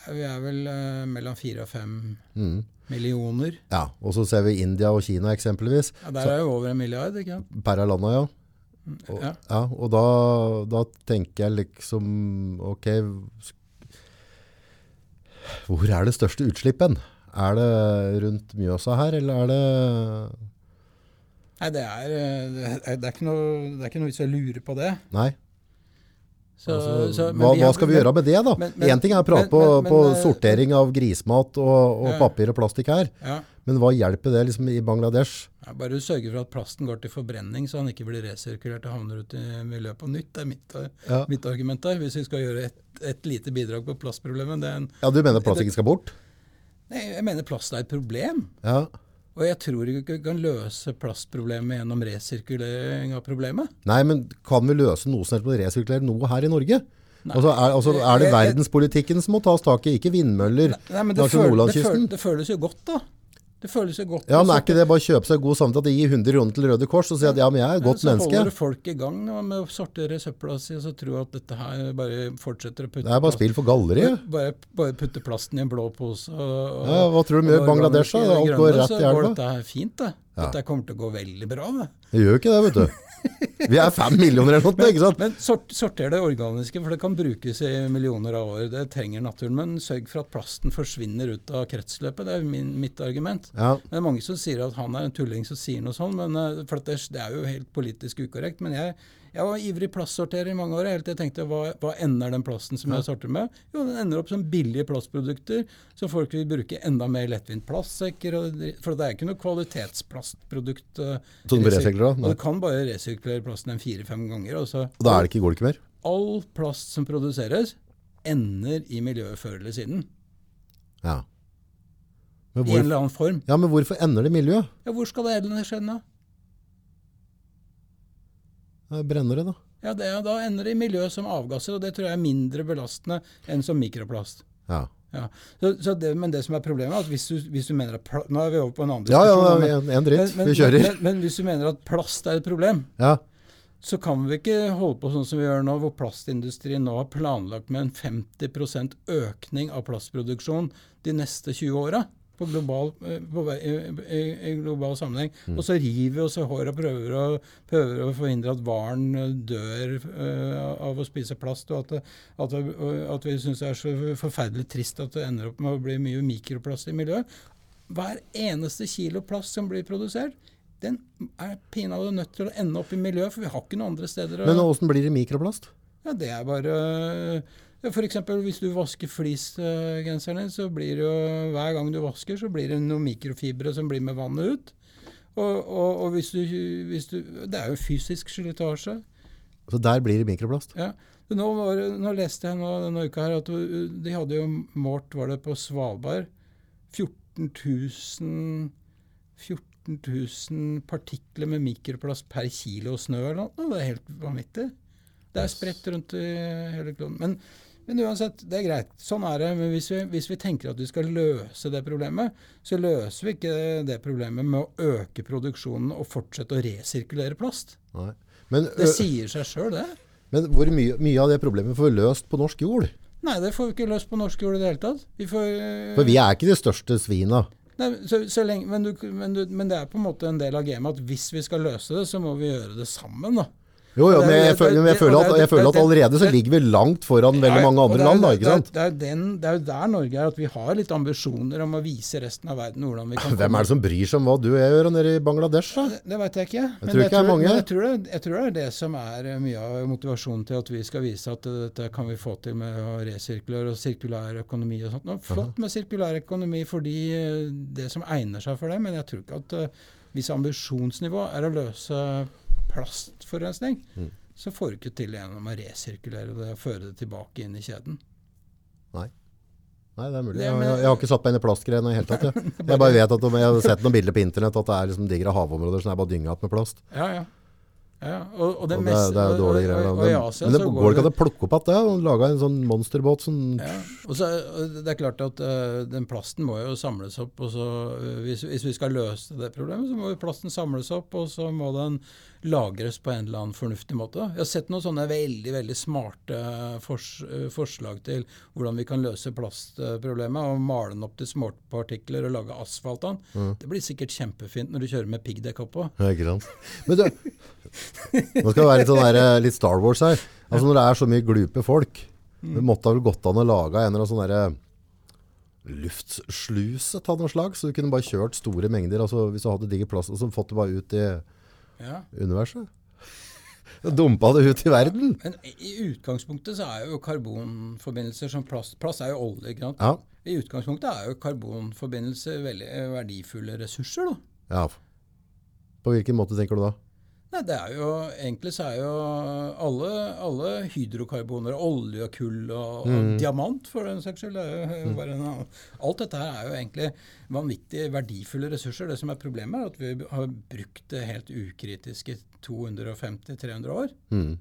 Vi er vel uh, mellom fire og fem Mm. millioner. Ja, Og så ser vi India og Kina eksempelvis. Ja, Der er jo over en milliard, ikke sant? Per landa, ja. Og, Ja. ja, og da, da tenker jeg liksom Ok, hvor er det største utslippen? Er det rundt Mjøsa her, eller er det Nei, det er, eh, det er, det er ikke noe ikke vits i å lure på det. Nei? Så, Altså, så- men hva, vi hva skal vi gjøre med det, da? Én ting er å prate på, på eh, sortering av grismat og, og Ja. papir og plastikk her, Ja. men hva hjelper det liksom i Bangladesh? Ja, bare du sørger for at plasten går til forbrenning, så han ikke blir resirkulert og havner ut i miljøet på nytt. Det er mitt, mitt argument der. Hvis vi skal gjøre et, et lite bidrag på plastproblemet. Det en, ja Du mener plastikken skal bort? Nei, jeg mener plast er et problem. Ja. Og jeg tror ikke vi kan løse plastproblemet gjennom resirkulering av problemet. Nei, men kan vi løse noe som helst med å resirkulere noe her i Norge? Nei. Altså er, altså, er det verdenspolitikken som må tas tak i, ikke vindmøller Nei, men det, føl, det, føl, det føles jo godt, da. Det føles jo godt. Ja, men er ikke det bare å kjøpe seg god samvittighet at de gir 100 kroner til Røde Kors og sier at ja, men jeg er et godt menneske. så holder menneske? folk i gang med å sortere søpla si, og så tror at dette her bare fortsetter å putte Det er bare spill for galleriet. Bare, bare putte plasten i en blå pose. Og, og, Ja, hva tror du de gjør i Bangladesh? da? Alt går rett i elva. så går. Dette her fint, det. Ja. Dette kommer til å gå veldig bra. det. Det gjør jo ikke det, vet du. Vi er fem millioner eller noe, ikke sant? Men sort, sorter det organiske, for det kan brukes i millioner av år. Det trenger naturen. Men sørg for at plasten forsvinner ut av kretsløpet. Det er min, mitt argument. Ja, Det er mange som sier at han er en tulling som sier noe sånt, men, eh, for det, det er jo helt politisk ukorrekt. Men jeg, jeg var ivrig plastsorterer i mange år. Helt til jeg tenkte hva, hva ender den plasten som jeg sorter med? Jo, den ender opp som billige plastprodukter, så folk vil bruke enda mer lettvint plastsekker. Og, for det er ikke noe kvalitetsplastprodukt. Sånn du resir- resirkulerer, da? Og du kan bare resirkulere plasten en fire-fem ganger. Og så, Og da er det ikke, går det ikke mer? all plast som produseres, ender i miljøet før eller siden. Ja. Men, I en eller annen form. ja, men hvorfor ender det i miljøet? Ja, hvor skal det ellers ende? Ja, Brenner det, da? Ja, det, Da ender det i miljøet som avgasser, og det tror jeg er mindre belastende enn som mikroplast. Ja. Ja. Så, så det, men det som er problemet, er at hvis du, hvis du mener at Nå er vi over på en annen Ja, diskusjon. ja, men- en, en dritt. men, men, Vi kjører. Men, men hvis du mener at plast er et problem, Ja. så kan vi ikke holde på sånn som vi gjør nå, hvor plastindustrien nå har planlagt med en 50% økning av plastproduksjon de neste 20 åra. På global, eh, på, i, i, i global sammenheng. Og så river vi oss i håret og prøver å, prøver å forhindre at eh, dør uh, av å spise plast. Og at, det, at, det, at vi syns det er så forferdelig trist at det ender opp med å bli mye mikroplast i miljøet. Hver eneste kilo plast som blir produsert, den er pinadø nødt til å ende opp i miljøet, for vi har ikke noen andre steder å Men åssen blir det mikroplast? Ja, det er bare ja, eksempel hvis du vasker fleecegenseren din, så blir det jo hver gang du vasker, så blir det noen mikrofibre som blir med vannet ut. Og, og, og hvis, du, hvis du Det er jo fysisk slitasje. Så der blir det mikroplast. Ja. Nå, var, nå leste jeg nå, denne uka her at de hadde jo målt, var det på Svalbard, 14 000 14 000 partikler med mikroplast per kilo snø eller noe. Det er helt vanvittig. Det er spredt rundt i hele kloden. Men, men uansett, det er greit. Sånn er det. Men hvis vi, hvis vi tenker at vi skal løse det problemet, så løser vi ikke det problemet med å øke produksjonen og fortsette å resirkulere plast. Men, Det sier seg sjøl, det. men hvor mye, mye av det problemet får vi løst på norsk jord? Nei, det får vi ikke løst på norsk jord i det hele tatt. Vi får, For vi er ikke de største svina. Nei, så, så lenge, men, du, men, du, men det er på en måte en del av gamet at hvis vi skal løse det, så må vi gjøre det sammen. da. Jo, jo, men jeg, det- føler, jeg, føler at, jeg føler at allerede så ligger vi langt foran veldig mange andre land. da, ikke sant? Det er, den, det er jo der Norge er, at vi har litt ambisjoner om å vise resten av verden hvordan vi kan komme. Hvem er det som bryr seg om hva du og jeg gjør nede i Bangladesh? da? Det, veit jeg ikke. Men tror ikke mange. jeg, tror jeg tror det er det som er eh, mye av motivasjonen til at vi skal vise at eh, dette kan vi få til med å resirkulere og sirkulær økonomi og sånt. Nå, flott med sirkulær økonomi fordi eh, det som egner seg for det, men jeg tror ikke at hvis ambisjonsnivå er å løse plastforurensning, Mm. så får du ikke til gjennom å resirkulere det og føre det tilbake inn i kjeden. Nei, Nei, det er mulig. Det Jeg, jeg, jeg har ikke satt meg inn i plastgreiene i det hele tatt. Jeg. jeg bare vet at om, jeg har sett noen bilder på internett at det er liksom digre havområder som er bare dynga med plast. Ja, ja. ja og, og det, Og det, meste- det er dårlige greier. Og, og, og Asia men det går ikke an å plukke opp igjen det og lage en sånn monsterbåt som Ja, og så, det er klart at uh, den plasten må jo samles opp. og så uh, hvis, hvis vi skal løse det problemet, så må plasten samles opp, og så må den lagres på en eller annen fornuftig måte. Jeg har sett noen sånne veldig veldig smarte fors, eh, forslag til hvordan vi kan løse plastproblemet. og Male den opp til småpartikler og lage asfalt av den. Det blir sikkert kjempefint når du kjører med piggdekk oppå. Ja, ikke sant? Men du, nå skal det være litt, sånn der, eh, litt Star Wars her. Altså Når det er så mye glupe folk, det måtte vel gått an å lage en eller annen sånn derre luftsluse av noe slag, så du kunne bare kjørt store mengder. altså Hvis du hadde diger plast, og så fått det bare ut i Ja. universet. Dumpa det ut i verden. Men i utgangspunktet så er jo karbonforbindelser som plast Plast er jo olje. ikke sant? Ja. I utgangspunktet er jo karbonforbindelser veldig verdifulle ressurser. da. ja. På hvilken måte tenker du da? Nei, det er jo, Egentlig så er jo alle, alle hydrokarboner, olje og kull og, og diamant for den saks skyld. Alt dette her er jo egentlig vanvittig verdifulle ressurser. Det som er problemet, er at vi har brukt det helt ukritisk i 250-300 år. Mm.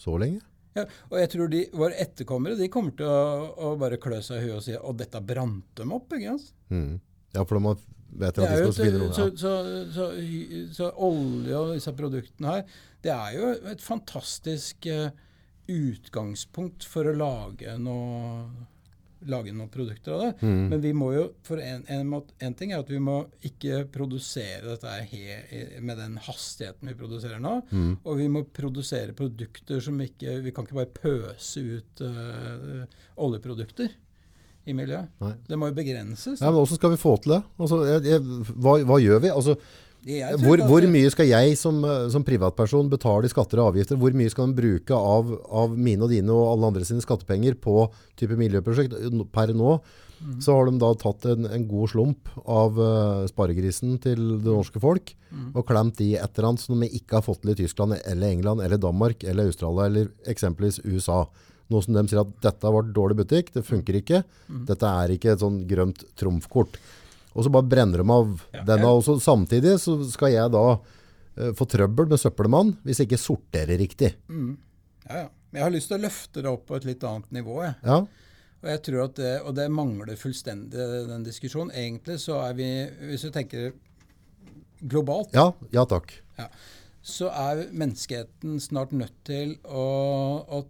Så lenge? Ja, og jeg tror de, våre etterkommere de kommer til å, å bare klø seg i huet og si at dette brant dem opp. ikke sant? Mm. Ja, for de vet at de skal spille noe. så, så, så, så olje og disse produktene her, det er jo et fantastisk eh, utgangspunkt for å lage noe lage noen produkter av det. Mm. Men vi må jo, for en, en, en ting er at vi må ikke produsere dette he, med den hastigheten vi produserer nå. Mm. Og vi må produsere produkter som ikke Vi kan ikke bare pøse ut uh, oljeprodukter i miljøet. Nei. Det må jo begrenses. Ja, men Hvordan skal vi få til det? Altså, jeg, jeg, hva, hva gjør vi? Altså, hvor, hvor mye skal jeg som, eh, som privatperson betale i skatter og avgifter? Hvor mye skal man bruke av, av mine og dine og alle andre sine skattepenger på type miljøprosjekt? Per nå Mm. så har de da tatt en, en god slump av uh, sparegrisen til det norske folk Mm. og klemt i et eller annet som de ikke har fått til i Tyskland eller England eller Danmark eller Australia eller eksempelvis USA. Nå som de sier at dette var dårlig butikk, det funker ikke. Mm. Dette er ikke et sånn grønt trumfkort. Og så bare brenner de av Ja, denne. Og så samtidig så skal jeg da uh, få trøbbel med søppelmann hvis jeg ikke sorterer riktig. Mm. Ja, ja. Men jeg har lyst til å løfte det opp på et litt annet nivå. Jeg. Ja, Og jeg tror at det, og det mangler fullstendig den diskusjonen. Egentlig så er vi, hvis du tenker globalt, Ja, ja takk. så er menneskeheten snart nødt til å, å,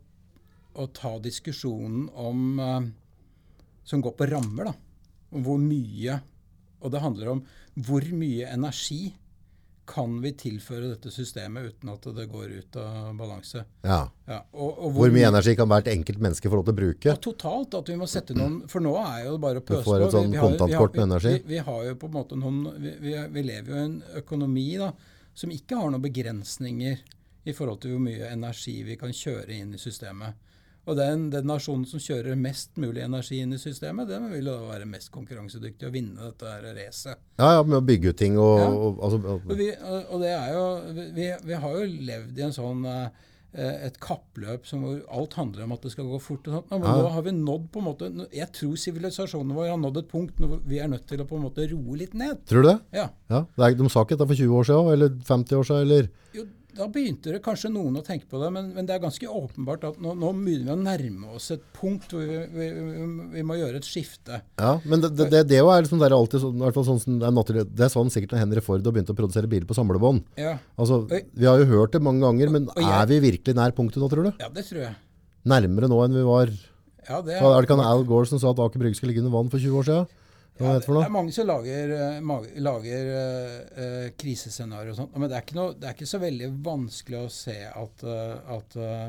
å ta diskusjonen om eh, Som går på rammer, da. Om hvor mye Og det handler om hvor mye energi kan vi tilføre dette systemet uten at det går ut av balanse. Ja. Ja, og, og Hvor mye energi kan hvert enkelt menneske få lov til å bruke? Ja, totalt. At vi må sette noen For nå er jo det bare å Du får et sånn Vi- vi kontantkort med energi. Vi, vi har jo på en måte noen vi, vi, vi lever jo i en økonomi da, som ikke har noen begrensninger i forhold til hvor mye energi vi kan kjøre inn i systemet. Og den, den nasjonen som kjører mest mulig energi inn i systemet, den vil da være mest konkurransedyktig og vinne dette her racet. Ja, ja, med å bygge ut ting og, Ja. og altså, Og, vi, og det er jo, vi, vi har jo levd i en sånn eh, et kappløp som hvor alt handler om at det skal gå fort. og sånt. Men Ja. nå har vi nådd på en måte, Jeg tror sivilisasjonen vår har nådd et punkt hvor vi er nødt til å på en måte roe litt ned. Tror du det? Ja, Ja, det er, De sa ikke dette for 20 år siden, eller 50 år siden, eller? jo, Da begynte det kanskje noen å tenke på det, men, men det er ganske åpenbart at nå, nå begynner vi å nærme oss et punkt hvor vi, vi, vi, vi må gjøre et skifte. Ja, men det, det, det, det er liksom der alltid sånn, i hvert fall sånn det er naturlig. Det er sånn sikkert når Henry Ford har begynt å produsere biler på samlebånd. Ja, Altså, vi har jo hørt det mange ganger, men Og jeg- er vi virkelig nær punktet nå, tror du? ja det tror jeg. Nærmere nå enn vi var Ja, det er, er det ikke han Al Gore som sa at Aker Brygge skulle ligge under vann for 20 år siden? Ja, det er mange som lager, eh, lager uh, uh, krisescenarioer og sånt. Men det er, ikke noe, det er ikke så veldig vanskelig å se at, uh, at uh,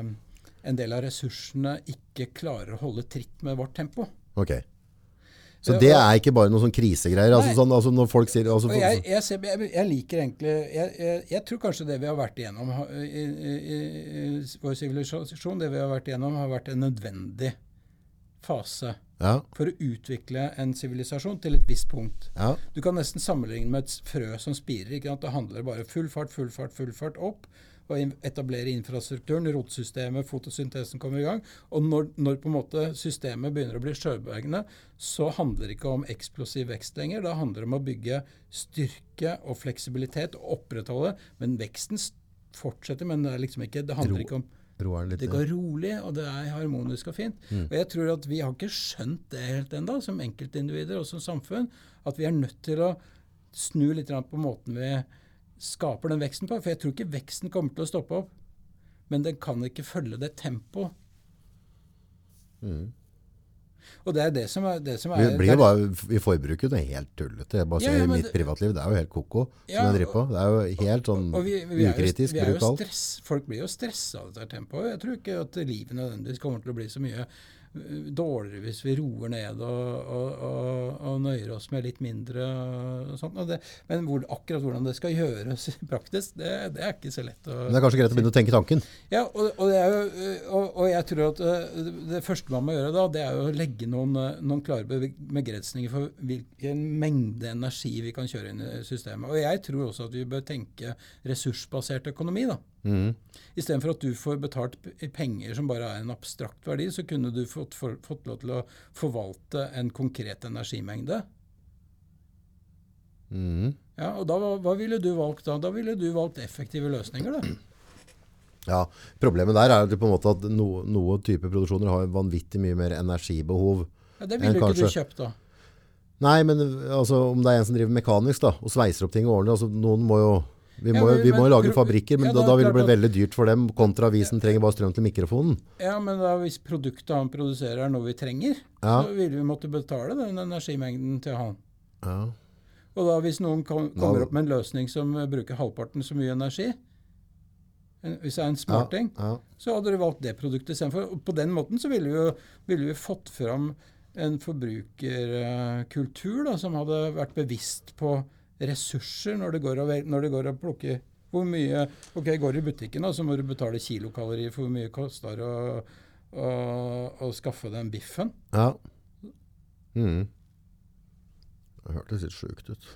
en del av ressursene ikke klarer å holde tritt med vårt tempo. Ok. Så det er ikke bare noen sånn krisegreier? Altså, sånn, altså når folk sier altså, jeg, jeg, ser, jeg, jeg liker egentlig jeg, tror kanskje det vi har vært igjennom i, i, i, i vår sivilisasjon, det vi har vært igjennom, har vært en nødvendig fase ja, for å utvikle en sivilisasjon til et visst punkt. ja, Du kan nesten sammenligne med et frø som spirer. ikke sant? Det handler bare full fart, full fart, full fart opp. Og etablere infrastrukturen, rotsystemet, fotosyntesen kommer i gang. Og når, når på en måte systemet begynner å bli sjøbevegende, så handler det ikke om eksplosiv vekst lenger. Da handler det om å bygge styrke og fleksibilitet og opprettholde. Men veksten fortsetter, men det er liksom ikke Det handler ikke om litt det går rolig, og det er harmonisk og fint. Og jeg tror at vi har ikke skjønt det helt ennå, som enkeltindivider og som samfunn, at vi er nødt til å snu litt på måten vi skaper den veksten på. For jeg tror ikke veksten kommer til å stoppe opp, men den kan ikke følge det tempoet. Mm. Og det er det som er, det som Vi er blir jo bare i forbruket det er helt tullete. Jeg bare Ja, ser ja, men mitt privatliv, det er jo helt koko Ja, som jeg driver på. Det er jo helt sånn og vi, vi jo, ukritisk, vi er jo stress, Folk blir jo stressa av dette tempoet. Jeg tror ikke at livet nødvendigvis kommer til å bli så mye dårligere hvis vi roer ned og, og, og, og nøyer oss med litt mindre. Det, men hvor, akkurat hvordan det skal gjøres praktisk, det, det er ikke så lett å Men det er kanskje greit å begynne å tenke tanken. ja, og, jo, jeg tror at øh, det første man må gjøre da, det er å legge noen, øh, noen klare begrensninger for hvilken mengde energi vi kan kjøre inn i systemet. Og jeg tror også at vi bør tenke ressursbasert økonomi. da. Mhm. Istedenfor at du får betalt penger som bare er en abstrakt verdi, så kunne du fått, for, fått lov til å forvalte en konkret energimengde. Mm. Ja, og da, hva- ville du valgt da? Da ville du valgt effektive løsninger, da. Ja, Problemet der er jo på en måte at no, noen type produksjoner har vanvittig mye mer energibehov. Ja, det ville jo ikke du kjøpt, da. Nei, men altså, om det er en som driver mekanisk da, og sveiser opp ting og ordner, altså, noen må jo vi Ja, må, men- vi må men lage fabrikker, men ja, da, da vil det bli veldig dyrt for dem, kontra vi som trenger bare strøm til mikrofonen. Ja, men da hvis produktet han produserer er noe vi trenger, Ja. så ville vi måtte betale den energimengden til han. Ja. Og da hvis noen kom, kommer opp med en løsning som bruker halvparten så mye energi, en- hvis det er en smarting, Ja. så hadde du valgt det produktet istedenfor. På den måten så ville vi jo ville vi fått fram en forbrukerkultur da, som hadde vært bevisst på ressurser når det går å, når det går å plukke hvor mye Ok, går du i butikken, da, så må du betale kilokalorier for hvor mye det koster å, å, å skaffe den biffen. ja. Mm. Det hørtes litt sjukt ut.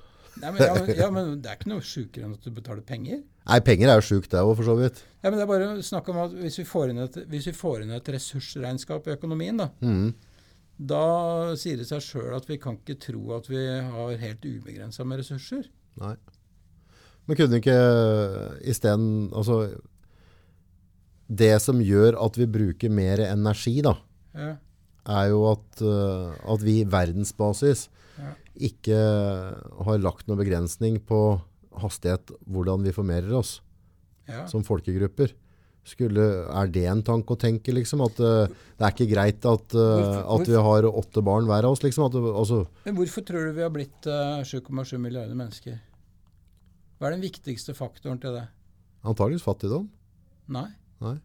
Nei, men, ja, men- ja, men det er ikke noe sjukere enn at du betaler penger. Nei, penger er jo sjukt det òg, for så vidt. Ja, men det er bare snakk om at Hvis vi får inn et, hvis vi får inn et ressursregnskap i økonomien, da, Mhm. Da sier det seg sjøl at vi kan ikke tro at vi har helt ubegrensa med ressurser. Nei. Men kunne ikke isteden Altså Det som gjør at vi bruker mer energi, da, Ja. er jo at, eh, at vi i verdensbasis Ja. ikke har lagt noen begrensning på hastighet, hvordan vi formerer oss Ja. som folkegrupper. Skulle, er det en tanke å tenke, liksom? At uh, det er ikke greit at, uh, Hvorfor- at vi har åtte barn hver av oss, liksom? At, altså, Men hvorfor tror du vi har blitt eh, 7,7 milliarder mennesker? Hva er den viktigste faktoren til det? antageligvis fattigdom. Nei. Nei.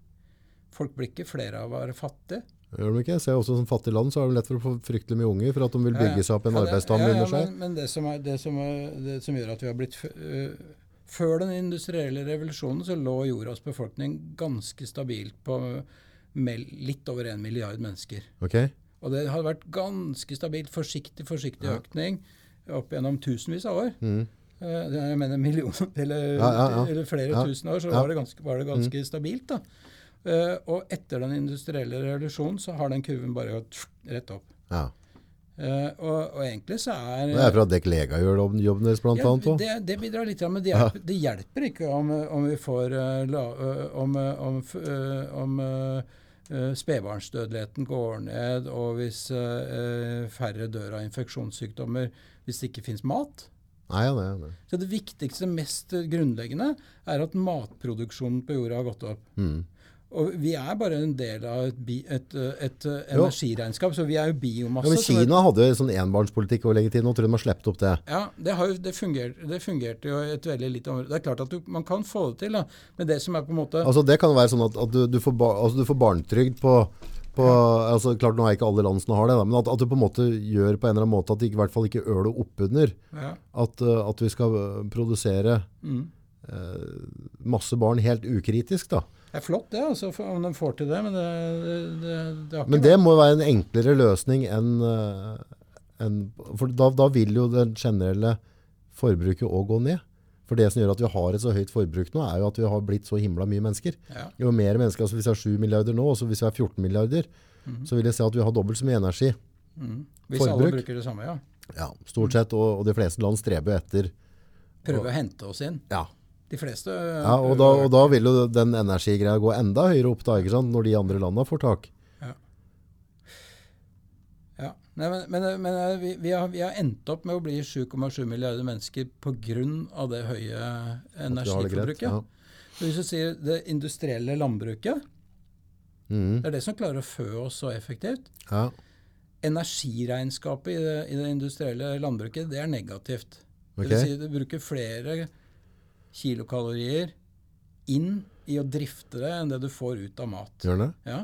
Folk blir ikke flere av å være fattige. Gjør de ikke? Jeg ser også som fattig land så er det lett for å få fryktelig mye unger, for at de vil bygge seg opp en Ja, ja. ja, ja, under seg. Men, men det, som er, det, som er, det som gjør at vi har blitt Før den industrielle revolusjonen så lå jordas befolkning ganske stabilt på litt over en milliard mennesker. Okay. Og det har vært ganske stabilt, forsiktig, forsiktig Ja. økning opp gjennom tusenvis av år. Mm. Eh, Jeg mener millioner, eller, Ja, ja, ja. eller flere Ja. tusen år, så Ja. var det ganske, var det ganske stabilt. da. Eh, og etter den industrielle revolusjonen så har den kurven bare gått rett opp. Eh, og, og egentlig så er Det er for at dekk lega gjør jobben- jobben deres, blant ja, annet. det, det bidrar litt, men det hjelper, det hjelper ikke om, om vi får eh, la, eh, om, om, om spedbarnsdødeligheten går ned, og hvis færre dør av infeksjonssykdommer hvis det ikke fins mat. Nei, nei, nei. Så det viktigste, mest grunnleggende, er at matproduksjonen på jorda har gått opp. Mm. Og vi er bare en del av et, bi, et, et, et, eh, energiregnskap, så vi er jo biomasse. Ja, men Kina hadde jo sånn enbarnspolitikk over lenge tid. Nå tror jeg de har sluppet opp det. Ja, det, har, det, fungerte, det fungerte jo et veldig lite område. Det er klart at du, man kan få det til, da. men det som er på en måte Altså Det kan være sånn at, at du, du, får ba, altså, du får barnetrygd på, på altså Klart nå er ikke alle land som har det, da, men at, at du på en måte gjør på en eller annen måte at det i hvert fall ikke øler oppunder. ja, At, uh, at vi skal produsere mm. eh, masse barn helt ukritisk. da. Det er flott, det, altså, om de får til det. Men det, det, det, Men det må være en enklere løsning enn en, For da, da vil jo det generelle forbruket òg gå ned. For det som gjør at vi har et så høyt forbruk nå, er jo at vi har blitt så himla mye mennesker. ja. Jo mer mennesker, altså Hvis vi har 7 milliarder nå, og så hvis vi har 14 milliarder, så vil jeg si at vi har dobbelt så mye energi. Mm. Hvis Forbruk. alle bruker det samme, ja. Ja, Stort sett. Og, og de fleste land streber jo etter Prøve å hente oss inn. Ja, De fleste ja og, da, og da vil jo den energigreia gå enda høyere opp da, ikke sant? når de andre landene får tak. Ja. Nei, men men, men eh, vi, vi, har, vi har endt opp med å bli 7,7 milliarder mennesker pga. det høye energiforbruket. Ja. Hvis du sier det industrielle landbruket, mm. det er det som klarer å fø oss så effektivt. ja. Energiregnskapet i det, i det industrielle landbruket, det er negativt. Okay. Det vil si du bruker flere kilokalorier inn i å drifte det enn det du får ut av mat. Gjør det? Ja.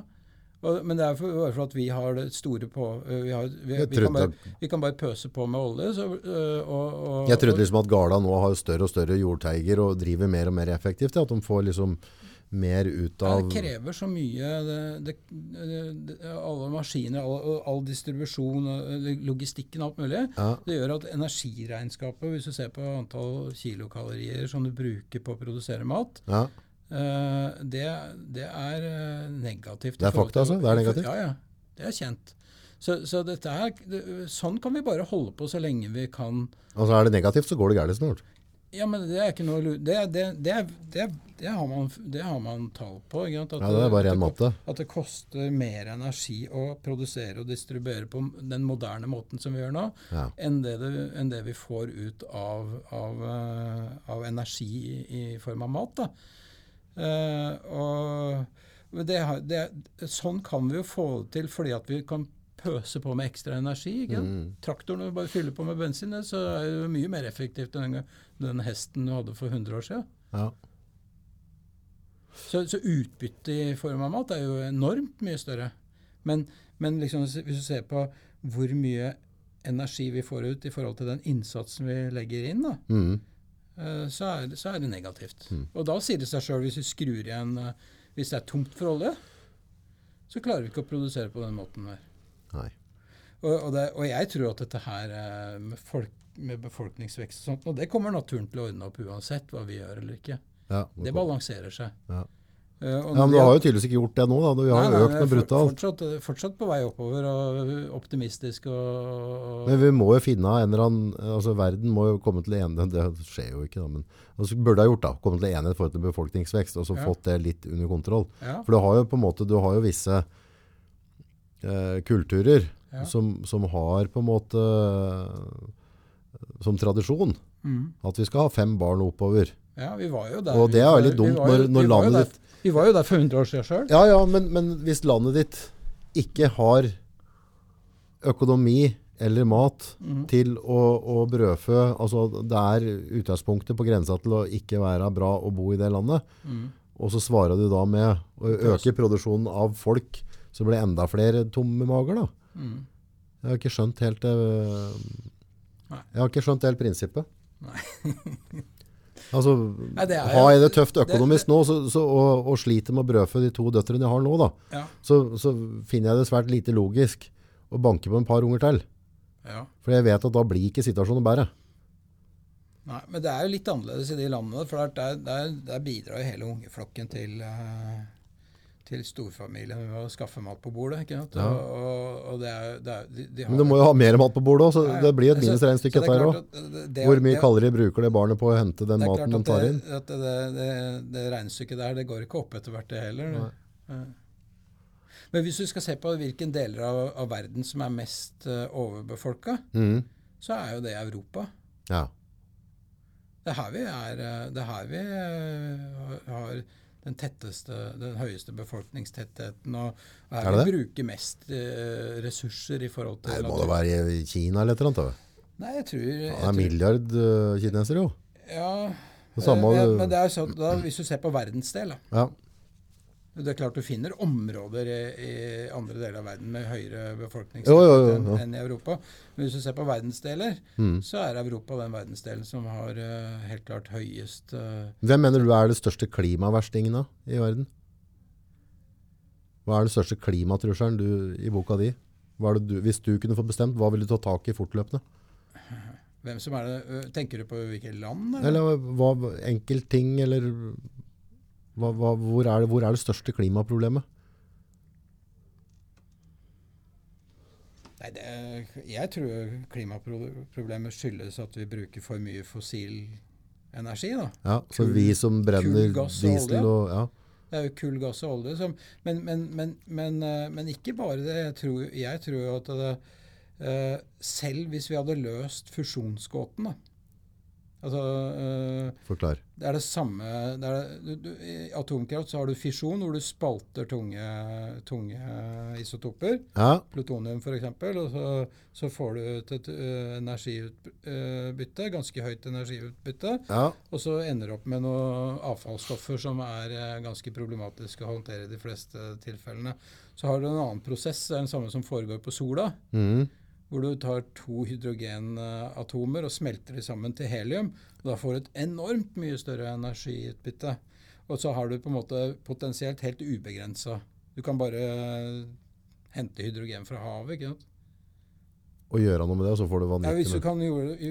Og, men det er for, for at vi har det store på Vi, har, vi, vi, kan, bare, vi kan bare pøse på med olje. Så, og, og, Jeg trodde liksom at Garda nå har større og større jordteiger og driver mer og mer effektivt. At de får liksom mer ut av det krever så mye det, det, det, Alle maskiner, all, all distribusjon, logistikken og alt mulig. ja, Det gjør at energiregnskapet, hvis du ser på antall kilokalorier som du bruker på å produsere mat, ja. uh, det, det er eh, negativt. Det er fakta, altså? Det er negativt? Ja, ja. Det er kjent. Så, så er, sånn kan vi bare holde på så lenge vi kan. Altså Er det negativt, så går det gærent snart. Ja, men det er ikke noe Det, det, det, det, det, har, man, det man tall på. Ja, Det er bare at måte. det- At det koster mer energi å produsere og distribuere på den moderne måten som vi gjør nå, Ja. enn enn det vi får ut av, av, eh, av energi i, i form av mat. Eh, og det, har- det, sånn kan vi jo få det til fordi at vi kan pøse på med ekstra energi. Ikke? Mm. Traktoren du bare fyller på med bensin, så er det mye mer effektivt enn den, hesten du hadde for 100 år siden. Ja. Så, så utbyttet i form av mat er jo enormt mye større. Men, men liksom, hvis du ser på hvor mye energi vi får ut i forhold til den innsatsen vi legger inn, da, Mm. eh, så, er, så er det negativt. Mm. Og da sier det seg sjøl, hvis vi skrur igjen eh, Hvis det er tomt for olje, så klarer vi ikke å produsere på den måten der. Nei. Og, og, det, og jeg tror at dette her eh, med, folk, med befolkningsvekst og sånt, og det kommer naturen til å ordne opp uansett hva vi gjør eller ikke. Ja. Det balanserer seg. Ja. Uh, ja, men du har jo tydeligvis ikke gjort det nå. da. Vi har Nei, nei, økt noe brutalt. Fortsatt, fortsatt på vei oppover og optimistisk og, Men vi må jo finne en eller annen altså Verden må jo komme til enighet. Det skjer jo ikke, da. Men altså, burde ha gjort da, komme til enighet i forhold til befolkningsvekst og så Ja. fått det litt under kontroll. ja, For du har jo på en måte du har jo visse eh, kulturer Ja. som, som har på en måte som tradisjon Mm. at vi skal ha fem barn oppover. Ja, vi var jo der. Og det er jo veldig dumt jo- når, når landet der- ditt Vi var jo der for 100 år siden sjøl. Ja, ja, men, men hvis landet ditt ikke har økonomi eller mat mm. til å, å brødfø Altså det er utgangspunktet på grensa til å ikke være bra å bo i det landet. Mm. Og så svarer du da med å øke produksjonen av folk, så det enda flere tomme mager, da. Mm. Jeg har ikke skjønt helt det Jeg har ikke skjønt helt prinsippet. Nei. altså, Nei, det er har jeg det tøft det- økonomisk nå så, så, og, og sliter med å brødfø de to døtrene jeg har nå, da, Ja. så, så finner jeg det svært lite logisk å banke på en par unger til. ja. For jeg vet at da blir ikke situasjonen bedre. Nei, men det er jo litt annerledes i de landene. For der, der, der bidrar jo hele ungeflokken til, eh, til storfamilien med å skaffe mat på bordet. ikke sant? Ja. Og, og, og det er, det er, de, de har, Men du må jo ha mer mat på bordet òg, så Ja, ja. det blir et minusregnestykke er klart òg. Hvor mye kalorier bruker det barnet på å hente den maten de tar inn? Det, det, det, det regnestykket der, det går ikke opp etter hvert, det heller. Ja. Men hvis du skal se på hvilken deler av, av verden som er mest uh, overbefolka, mm. så er jo det Europa. Ja. Det er her vi er eh, Det er her vi eh, har den tetteste, den høyeste befolkningstettheten, og, er, Er det vi bruker mest eh, ressurser i forhold til Nei, det må det da være i Kina eller et eller annet. da. Nei, jeg tror, jeg Det er en milliard uh, kinesere, jo. Ja, Det samme, eh, men det er sånn, da, hvis du ser på verdensdel, da. ja. Det er klart du finner områder i, andre deler av verden med høyere jo, enn en i Europa. Men hvis du ser på verdensdeler, Mm. så er Europa den verdensdelen som har uh, helt klart høyest uh, Hvem mener du er det største klimaverstingen da, i verden? Hva er den største klimatrusselen du, i boka di? Du, hvis du kunne fått bestemt, hva ville du ta tak i fortløpende? Hvem som er det? Tenker du på hvilke land? Eller hva, enkeltting, eller hva, hva, hvor, er det, hvor er det største klimaproblemet? Nei, det, jeg tror klimaproblemet skyldes at vi bruker for mye fossil energi. da. Ja, så kul, vi som brenner og diesel olje. og ja. Det er jo kull, gass og olje. Som, men, men, men, men, eh, men ikke bare det. Jeg tror, jeg tror at det, eh, selv hvis vi hadde løst fusjonsgåten da, altså, eh, Forklar. Det er det samme det er, du, du, I atomkraft så har du fisjon, hvor du spalter tunge, tunge isotoper. Ja, plutonium f.eks., og så, så får du ut et ø, energiutbytte, ganske høyt energiutbytte, ja, og så ender du opp med noen avfallsstoffer som er eh, ganske problematiske å håndtere i de fleste tilfellene. Så har du en annen prosess, det er den samme som foregår på sola, mhm, hvor du tar to hydrogenatomer og smelter de sammen til helium. og Da får du et enormt mye større energiutbytte. Og så har du på en måte potensielt helt ubegrensa. Du kan bare hente hydrogen fra havet. ikke sant? og gjøre noe med det, og så får du Ja, hvis, du kan,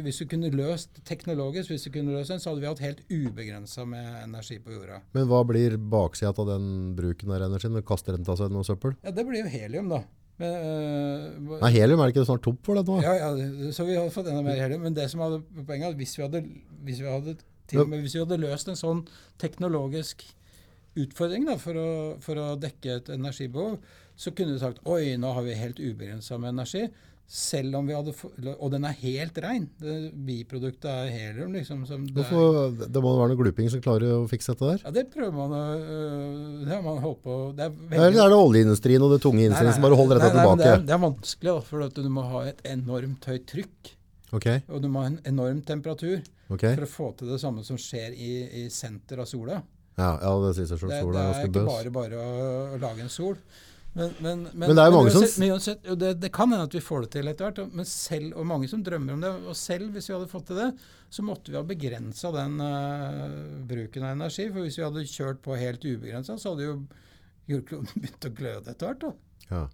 hvis du kunne løst teknologisk, hvis du kunne løst den, så hadde vi hatt helt ubegrensa med energi på jorda. Men hva blir baksida av den bruken av energien? Kaster den av seg noe søppel? Ja, Det blir jo helium, da. Men, øh, Nei, helium er det ikke snart tomt for det nå? Ja, ja, så vi hadde fått enda mer helium. Men det som hadde poenget, hvis vi hadde, hvis vi hadde, til hvis vi hadde løst en sånn teknologisk utfordring da, for, å, for å dekke et energibehov, så kunne vi sagt oi, nå har vi helt ubegrensa med energi. Selv om vi hadde, Og den er helt rein. Det biproduktet er helium. liksom. Som det, Hvorfor, det må være noen gluping som klarer å fikse dette der? ja, det prøver man å øh, Det har man holdt på det er veldig- Eller er det oljeindustrien og det tunge industrien som bare holder dette nei, nei, tilbake? Det er, det er vanskelig, da, for at du må ha et enormt høyt trykk. Ok, Og du må ha en enorm temperatur ok. for å få til det samme som skjer i, i senter av sola. Ja, ja det sier seg selv. Sola det er er ikke bare bare å, å lage en sol. Men, men, Men det er jo mange som uansett, men det, det kan hende at vi får det til etter hvert. Men selv, og mange som drømmer om det. Og selv hvis vi hadde fått til det, så måtte vi ha begrensa den uh, bruken av energi. For hvis vi hadde kjørt på helt ubegrensa, så hadde jo jordkloden begynt å gløde etter hvert. da. Ja.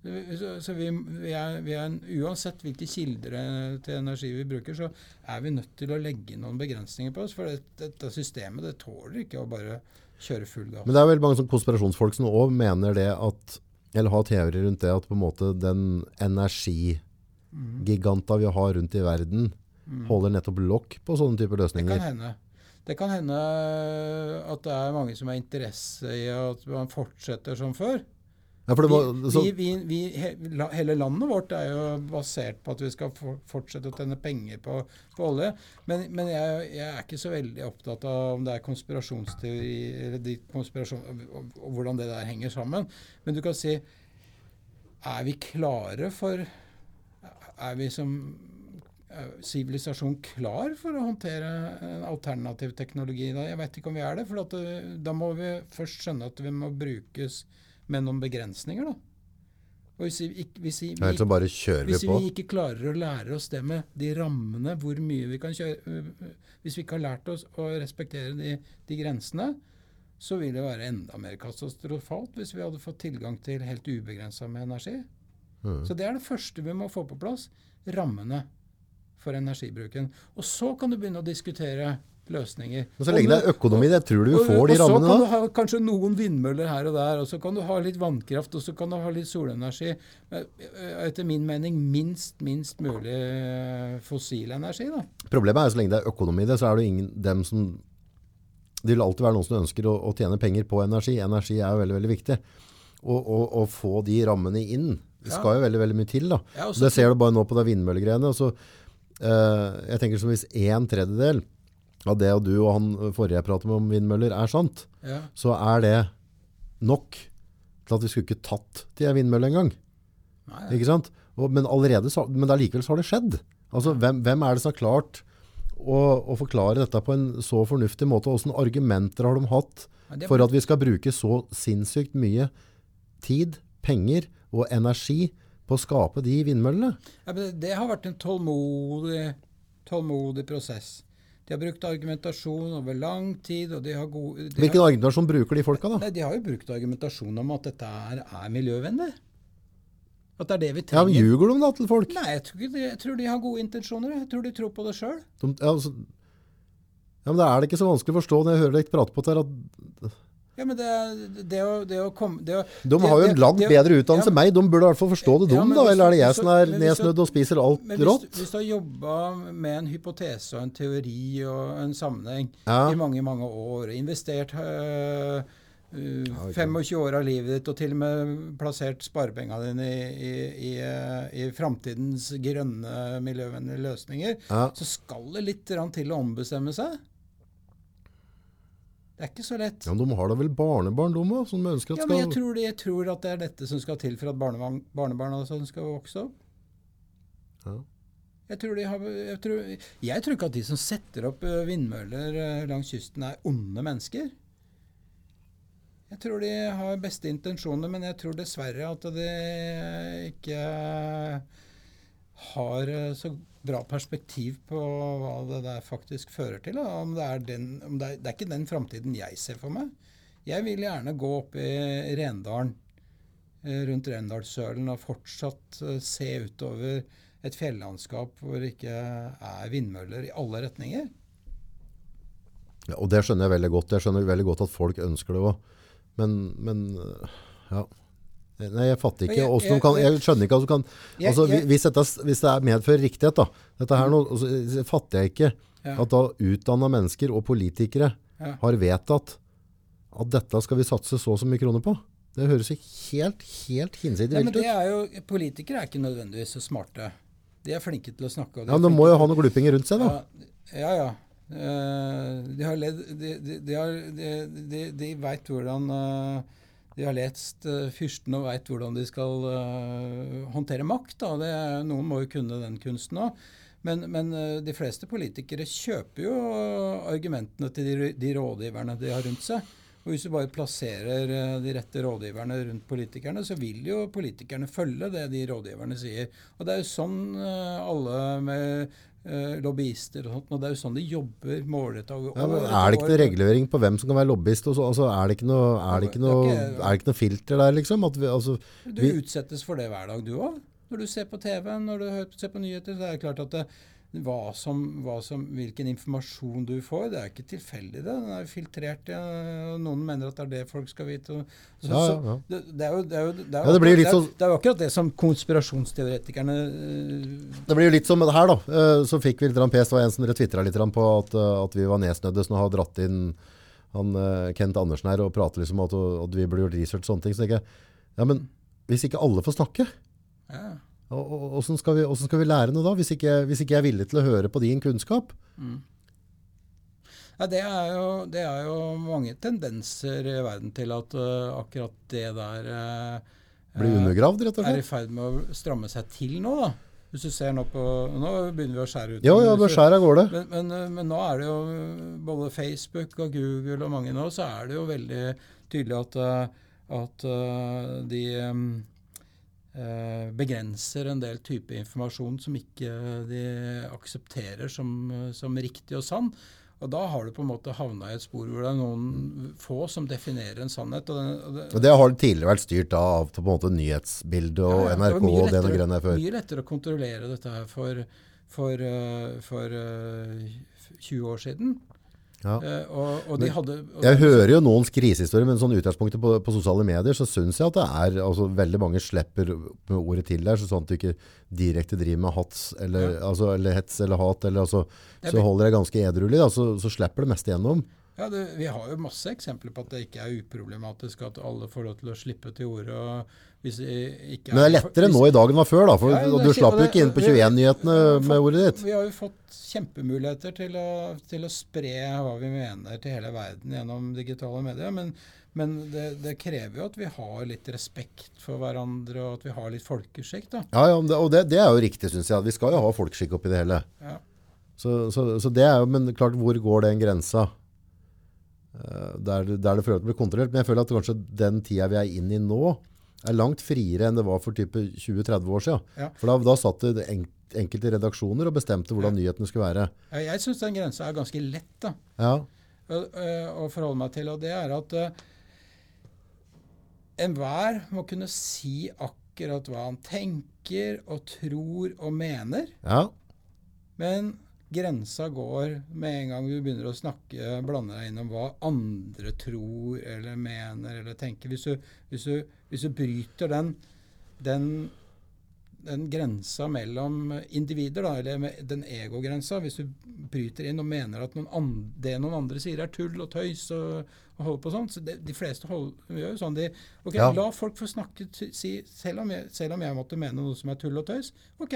Så, så vi, vi, er, vi er, en- Uansett hvilke kilder eh, til energi vi bruker, så er vi nødt til å legge noen begrensninger på oss. For det, dette systemet det tåler ikke å bare kjøre full gass. Men det er vel mange sånn konspirasjonsfolk som òg mener det at Eller har teorier rundt det at på en måte den energigiganta vi har rundt i verden, Mm. holder nettopp lokk på sånne typer Det kan løsninger. hende. Det kan hende at det er mange som har interesse i at man fortsetter som før. Ja, det var, så, vi, vi, vi, he- hele landet vårt er jo basert på at vi skal for, fortsette å tjene penger på, på olje. Men, men jeg, jeg er ikke så veldig opptatt av om det er konspirasjonsteori eller de konspirasjon, og, og hvordan det der henger sammen. Men du kan si Er vi klare for Er vi som sivilisasjon klar for å håndtere en alternativ teknologi? Da? Jeg vet ikke om vi er det. For at, eh, da må vi først skjønne at vi må brukes med noen begrensninger. Da. Og hvis vi, ikke- hvis vi, kjører vi hvis vi ikke klarer å lære oss det med de rammene, hvor mye vi kan kjøre øh, Hvis vi ikke har lært oss å respektere de, de grensene, så vil det være enda mer katastrofalt hvis vi hadde fått tilgang til helt ubegrensa med energi. Mm. Så det er det første vi må få på plass. Rammene for energibruken. Og så kan du begynne å diskutere løsninger. Og så lenge det er økonomi, det tror du vi får de rammene. Og så kan du ha kanskje noen vindmøller her og der, og så kan du ha litt vannkraft, og så kan du ha litt solenergi. Eh, Etter min mening minst, minst mulig eh, fossil energi, da. Problemet er jo så lenge det er økonomi i det, så er det ingen dem som Det vil alltid være noen som ønsker å, å tjene penger på energi. Energi er jo veldig, veldig viktig. Å få de rammene inn, det skal jo veldig, veldig mye til da. Ja, det ser du bare nå på de vindmøllegreiene. Uh, jeg tenker som hvis en tredjedel av det og du og han forrige jeg pratet med om vindmøller er sant, Ja. så er det nok til at vi skulle ikke tatt til en vindmølle engang. Ikke sant? Og, men allerede så, men allikevel så har det skjedd. Altså, hvem, hvem er det som har klart å, å forklare dette på en så fornuftig måte? Hvordan argumenter har de hatt for at vi skal bruke så sinnssykt mye tid, penger og energi på å skape de vindmøllene? Ja, men det har vært en tålmodig, tålmodig prosess. De har brukt argumentasjon over lang tid, og de har gode de Hvilken har, argumentasjon bruker de folka da? nei, De har jo brukt argumentasjon om at dette er, er miljøvennlig. At det er det vi trenger. Ja. Ljuger de da til folk? Nei, jeg tror, de, jeg tror de har gode intensjoner. Jeg tror de tror på det sjøl. De, ja, altså, ja, men da er det ikke så vanskelig å forstå når jeg hører deg prate på det her, at Ja, men det, det, å, det å komme det å, de har jo en langt bedre utdannelse ja, enn meg. De burde i hvert fall forstå det, Ja, de men da. Eller er det jeg som er nedsnødd og spiser alt Men hvis, rått? hvis du har jobba med en hypotese og en teori og en sammenheng Ja. i mange mange år, investert øh, øh, 25 år av livet ditt og til og med plassert sparepengene dine i, i, i, øh, i framtidens grønne, miljøvennlige løsninger, Ja. så skal det litt til å ombestemme seg. Det er ikke så lett. Ja, men de har da vel barnebarn, de òg, som ønsker at Ja, men jeg skal tror, det, jeg tror at det er dette som skal til for at barnebarn, barnebarna sånn skal vokse opp. Ja. Jeg tror, har, jeg, tror, jeg tror ikke at de som setter opp ø, vindmøller langs kysten, er onde mennesker. Jeg tror de har beste intensjoner, men jeg tror dessverre at de ikke har så bra perspektiv på hva det der faktisk fører til. Om det, er den, det, er, det er ikke den framtiden jeg ser for meg. Jeg vil gjerne gå opp i Rendalen, eh, rundt Rendalssølen, og fortsatt eh, se utover et fjellandskap hvor det ikke er vindmøller i alle retninger. Ja, og det skjønner jeg veldig godt. Jeg skjønner veldig godt at folk ønsker det òg. Men, men ja. Nei, jeg fatter ikke. Jeg- jeg- kan, jeg skjønner ikke at du kan altså, hvis, dette, hvis det er medfører riktighet, da. Dette her nå, altså, så fatter jeg ikke Ja. at da utdanna mennesker og politikere Ja. har vedtatt at dette skal vi satse så og så mye kroner på. Det høres jo helt, helt hinsidig Nei, men vilt det ut. er jo, Politikere er ikke nødvendigvis så smarte. De er flinke til å snakke. Ja, men De må jo ha noen glupinger rundt seg, da. Ja, ja. ja. Eh, de har ledd De, de, de, de, de, de veit hvordan eh, De har lest uh, fyrsten og veit hvordan de skal uh, håndtere makt. Det, noen må jo kunne den kunsten òg. Men, men uh, de fleste politikere kjøper jo argumentene til de, de rådgiverne de har rundt seg. Og hvis du bare plasserer eh, de rette rådgiverne rundt politikerne, så vil jo politikerne følge det de rådgiverne sier. Og det er jo sånn eh, alle med eh, lobbyister og sånt, og det er jo sånn de jobber målretta. Ja, er det ikke noe regulering på hvem som kan være lobbyist? Og så, altså, er, det ikke noe, er, det ikke er noe, er det ikke noe filter der, liksom? At vi, altså, Du vi- utsettes for det hver dag, du òg. Når du ser på TV, når du ser på nyheter, så er det klart at det, hva som, hva som, hvilken informasjon du får, det er ikke tilfeldig. det. Den er filtrert. Ja, noen mener at det er det folk skal vite. Så, Ja, ja. Det, det er jo, det er jo, det er Ja, akkurat- det er, sånn- det er jo akkurat det som konspirasjonsteoretikerne uh, Det blir jo litt som det her, da. Eh, Så fikk vi litt var en som twittra litt på at, eh, at vi var nedsnødde, så nå har dratt inn han, Kent Andersen her og prater liksom om at, at vi burde gjort research og sånne ting. Så tenker jeg, ja, men hvis ikke alle får snakke? Ja. Hvordan, skal vi, skal vi lære noe da, hvis ikke, hvis ikke jeg er villig til å høre på din kunnskap? Ja, det, er jo, det er jo mange tendenser i verden til at uh, akkurat det der uh, Blir undergravd, rett og slett? er i ferd med å stramme seg til nå. da. Hvis du ser Nå på, nå begynner vi å skjære ut. Ja, ja, det skjærer av gårde. Men, men, uh, men nå er det jo både Facebook og Google og mange nå, så er det jo veldig tydelig at, at uh, de um, begrenser en del type informasjon som ikke de aksepterer som, som riktig og sann. Og da har du på en måte havna i et spor hvor det er noen få som definerer en sannhet. Og den, og det, Og det har tidligere vært styrt av på en måte nyhetsbildet og Ja, ja, det NRK mye og det og grønne før. Mye lettere å kontrollere dette her for, for, uh, for uh, 20 år siden. Ja. Uh, og, og Men hadde og Jeg hører jo noens krisehistorier, men sånn utgangspunktet på, på sosiale medier, så synes jeg at det er, altså veldig mange slipper med ordet til der, så sånn at du ikke direkte driver med hats, eller, altså, eller hets eller hat, eller altså, så holder jeg ganske edruelig, da, så, så slipper det meste gjennom. Ja, det, Vi har jo masse eksempler på at det ikke er uproblematisk at alle får lov til å slippe til orde. hvis det ikke Men det er lettere hvis- nå i dag enn før da, for Ja, det du slapp jo ikke inn på vi- vi- 21-nyhetene med ordet ditt. Vi har jo fått kjempemuligheter til å, til å spre hva vi mener til hele verden gjennom digitale medier. Men, men det, det krever jo at vi har litt respekt for hverandre, og at vi har litt folkeskikk. da. Ja, ja, og det, det er jo riktig, synes jeg. Vi skal jo ha folkeskikk oppi det hele. Ja. Så, så, så det er jo, men klart, hvor går den grensa? Eh, Der, der det føler at det blir kontrollert. Men jeg føler at kanskje den tida vi er inne i nå, er langt friere enn det var for 20-30 år siden. Ja. For da, da satt det en, enkelte redaksjoner og bestemte hvordan nyhetene skulle være. Jeg, syns den grensa er ganske lett da, Ja, å, å forholde meg til. Og det er at uh, enhver må kunne si akkurat hva han tenker og tror og mener. ja, Men grensa går med en gang du begynner å snakke, blande deg inn om hva andre tror eller mener eller tenker. Hvis du, hvis du, hvis du bryter den, den, den grensa mellom individer, da, eller den egogrensa, hvis du bryter inn og mener at noen andre, det noen andre sier er tull og tøys og, og holder på sånn, så det, de fleste hold, gjør jo sånn de, ok, Ja. La folk få snakke, si, selv, om jeg, selv om jeg måtte mene noe som er tull og tøys. ok,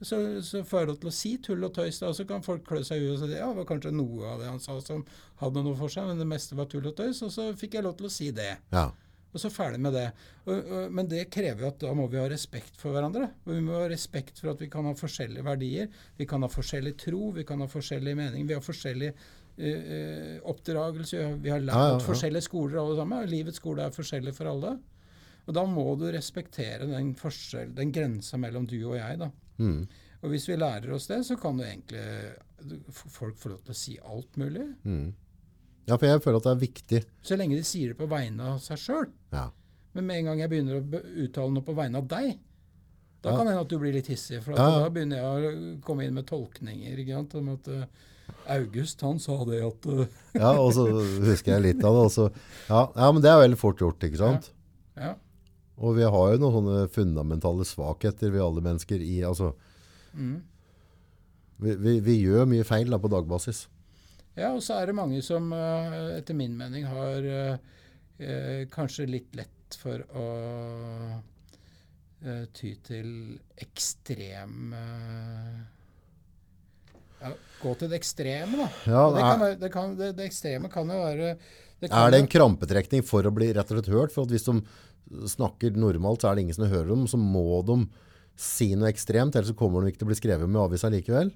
så, så får jeg lov til å si tull og tøys, da, og så kan folk klø seg i huet og si ja, det var kanskje noe av det han sa som hadde noe for seg, men det meste var tull og tøys, og så fikk jeg lov til å si det. ja. Og så ferdig med det. Og, og, men det krever jo at da må vi ha respekt for hverandre. Og vi må ha respekt for at vi kan ha forskjellige verdier. Vi kan ha forskjellig tro, vi kan ha forskjellig mening, Vi har forskjellig eh, oppdragelse. Vi har, lært Ja, ja, forskjellige skoler alle sammen. Livets skole er forskjellig for alle. Og da må du respektere den forskjell, den grensa mellom du og jeg. da. Mm. Og hvis vi lærer oss det, så kan jo egentlig folk få lov til å si alt mulig. Mm. ja, for jeg føler at det er viktig. Så lenge de sier det på vegne av seg sjøl. Ja. Men med en gang jeg begynner å uttale noe på vegne av deg, da Ja. kan det hende at du blir litt hissig. For at Ja, ja. da begynner jeg å komme inn med tolkninger. ikke sant? Om at eh, August han sa det at eh, ja, og så husker jeg litt av det. og så- ja, ja, men det er veldig fort gjort, ikke sant? Ja. Og vi har jo noen sånne fundamentale svakheter vi alle mennesker i, altså, Mm. vi, vi, vi gjør mye feil da på dagbasis. ja, og så er det mange som eh, etter min mening har eh, eh, kanskje litt lett for å eh, ty til ekstrem eh, ja, Gå til det ekstreme, da. Ja, det, kan det, kan, det, det ekstreme kan jo være det er det en krampetrekning for å bli rett og slett hørt? For at hvis de snakker normalt, så er det ingen som hører dem, så må de si noe ekstremt, ellers så kommer de ikke til å bli skrevet med i avisa likevel.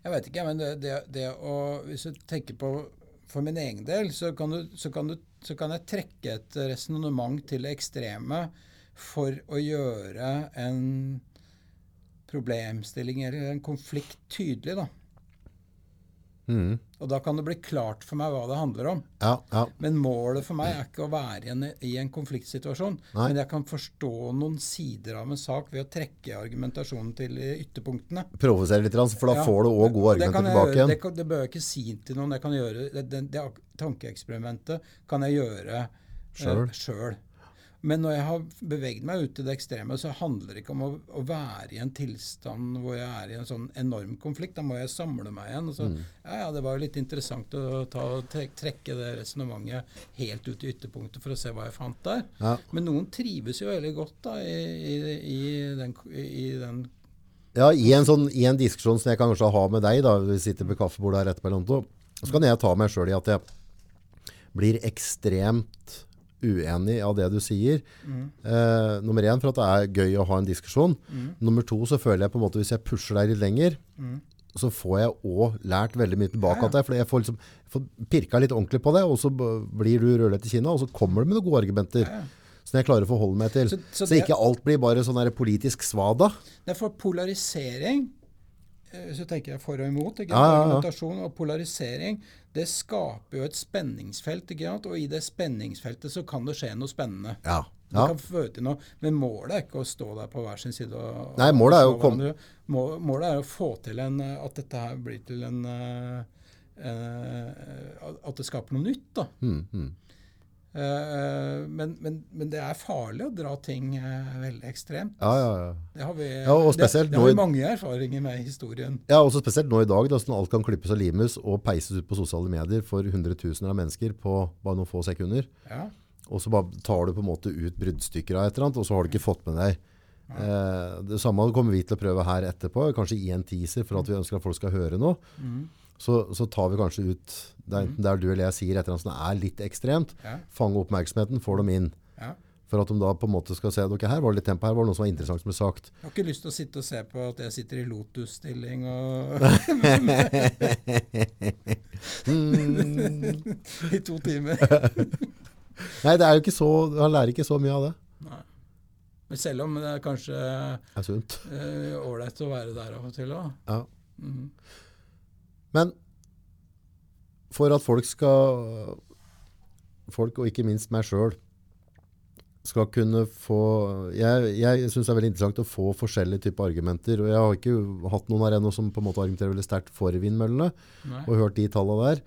Jeg vet ikke, men det, det, det å Hvis du tenker på for min egen del, så kan, du, så kan, du, så kan jeg trekke et resonnement til det ekstreme for å gjøre en problemstilling eller en konflikt tydelig, da. Mhm. Og da kan det bli klart for meg hva det handler om. Ja, ja. Men målet for meg er ikke å være i en, i en konfliktsituasjon. Nei. Men jeg kan forstå noen sider av en sak ved å trekke argumentasjonen til ytterpunktene. Provosere litt, for da Ja, får du også gode argumenter tilbake igjen. Det, det bør jeg ikke si til noen. Jeg kan gjøre, det, det, det tankeeksperimentet kan jeg gjøre Selv. sjøl. Men når jeg har beveget meg ut til det ekstreme, så handler det ikke om å, å, være i en tilstand hvor jeg er i en sånn enorm konflikt. Da må jeg samle meg igjen. Så, mm. ja, ja, Det var jo litt interessant å ta, trekke det resonnementet helt ut i ytterpunktet for å se hva jeg fant der. Ja. Men noen trives jo veldig godt da i, i, i, den, i den ja, i en, sånn, i en diskusjon som jeg kan kanskje ha med deg, da, vi sitter ved kaffebordet her etterpå, så kan jeg ta meg sjøl i at jeg blir ekstremt uenig av det du sier. Mm. Eh, nummer én for at det er gøy å ha en diskusjon. Mm. Nummer to så føler jeg på en måte hvis jeg pusher deg litt lenger, mm. så får jeg òg lært veldig mye tilbake ja, ja. For jeg får, liksom, får pirka litt ordentlig på det, og så blir du rødlett i kinna, og så kommer du med noen gode argumenter. Ja, som jeg klarer å forholde meg til. Så, så, så ikke alt blir bare sånn politisk svada. Det er for polarisering så tenker jeg for og imot. Ikke? Ja, Argumentasjon og polarisering det skaper jo et spenningsfelt. Ikke sant? Og i det spenningsfeltet så kan det skje noe spennende. Ja. Ja. kan føre til noe, Men målet er ikke å stå der på hver sin side. Og, Nei, målet er jo å komme... Målet er å få til en, at dette her blir til en uh, uh, At det skaper noe nytt. da. Mm, mm. Uh, men, men, men, det er farlig å dra ting uh, veldig ekstremt. Ja, ja, ja. Det har vi, ja, det, det har vi mange erfaringer med i historien. Ja, også Spesielt nå i dag, da, når alt kan klippes og limes og peises ut på sosiale medier for hundretusener av mennesker på bare noen få sekunder. Ja. Og så bare tar du på en måte ut bruddstykker av et eller annet, og så har du ikke fått med deg. Ja. det samme kommer vi til å prøve her etterpå, kanskje i en teaser for at vi ønsker at folk skal høre noe. Mm så, så, tar vi kanskje ut det er enten der du eller jeg sier et eller annet som er litt ekstremt. Ja. Fange oppmerksomheten, får dem inn. Ja. For at de da på en måte skal se at okay, her var det litt tempo, her var det noe som var interessant som ble sagt. Jeg har ikke lyst til å sitte og se på at jeg sitter i Lotus-stilling og I to timer. Nei, det er jo ikke så Han lærer ikke så mye av det. Nei. Men selv om det er kanskje eh, ålreit uh, å være der av og til òg. Ja. Mm -hmm. Men for at folk skal Folk, og ikke minst meg sjøl, skal kunne få Jeg, jeg syns det er veldig interessant å få forskjellige typer argumenter. og Jeg har ikke hatt noen her ennå som på en måte argumenterer veldig sterkt for vindmøllene, Nei. og hørt de tallene der.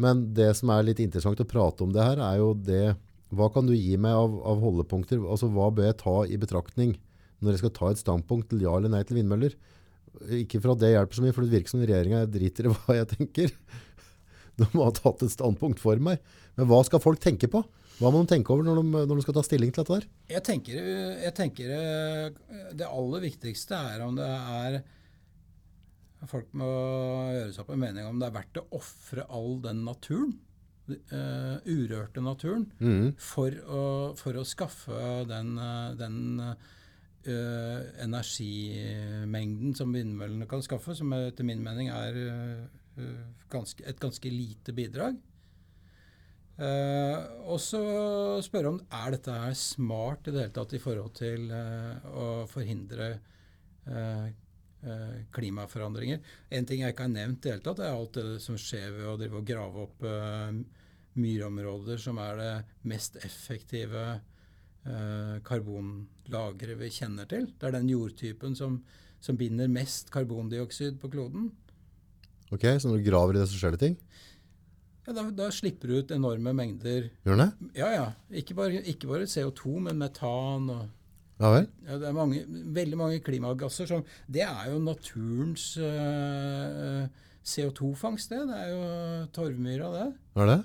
Men det som er litt interessant å prate om det her, er jo det Hva kan du gi meg av, av holdepunkter? Altså Hva bør jeg ta i betraktning når jeg skal ta et standpunkt til ja eller nei til vindmøller? Ikke for at det hjelper så mye, for det virker som regjeringa driter i hva jeg tenker. De må ha tatt et standpunkt for meg. Men hva skal folk tenke på? Hva må de tenke over når de, når de skal ta stilling til dette der? Jeg tenker, jeg tenker, eh, Det aller viktigste er om det er Folk må gjøre seg opp en mening om det er verdt å ofre all den naturen, uh, urørte naturen, mm. for, å, for, å, skaffe den, eh, den uh, energimengden som vindmøllene kan skaffe, som etter min mening er uh, ganske, et ganske lite bidrag. Uh, og så spørre om er dette her smart i det hele tatt i forhold til å forhindre klimaforandringer. En ting jeg ikke har nevnt i det hele tatt, er alt det som skjer ved å drive og grave opp myrområder, som er det mest effektive karbonlagre vi kjenner til. Det er den jordtypen som, som, binder mest karbondioksid på kloden. Ok, Så når du graver i det, så skjer det ting? Ja, da, da slipper du ut enorme mengder Gjør det? Ja, ja. Ikke bare, ikke bare CO2, men metan og ja vel? Ja, det er mange, veldig mange klimagasser som Det er jo naturens uh, eh, CO2-fangst, det. Det er jo torvmyra, det. Er det?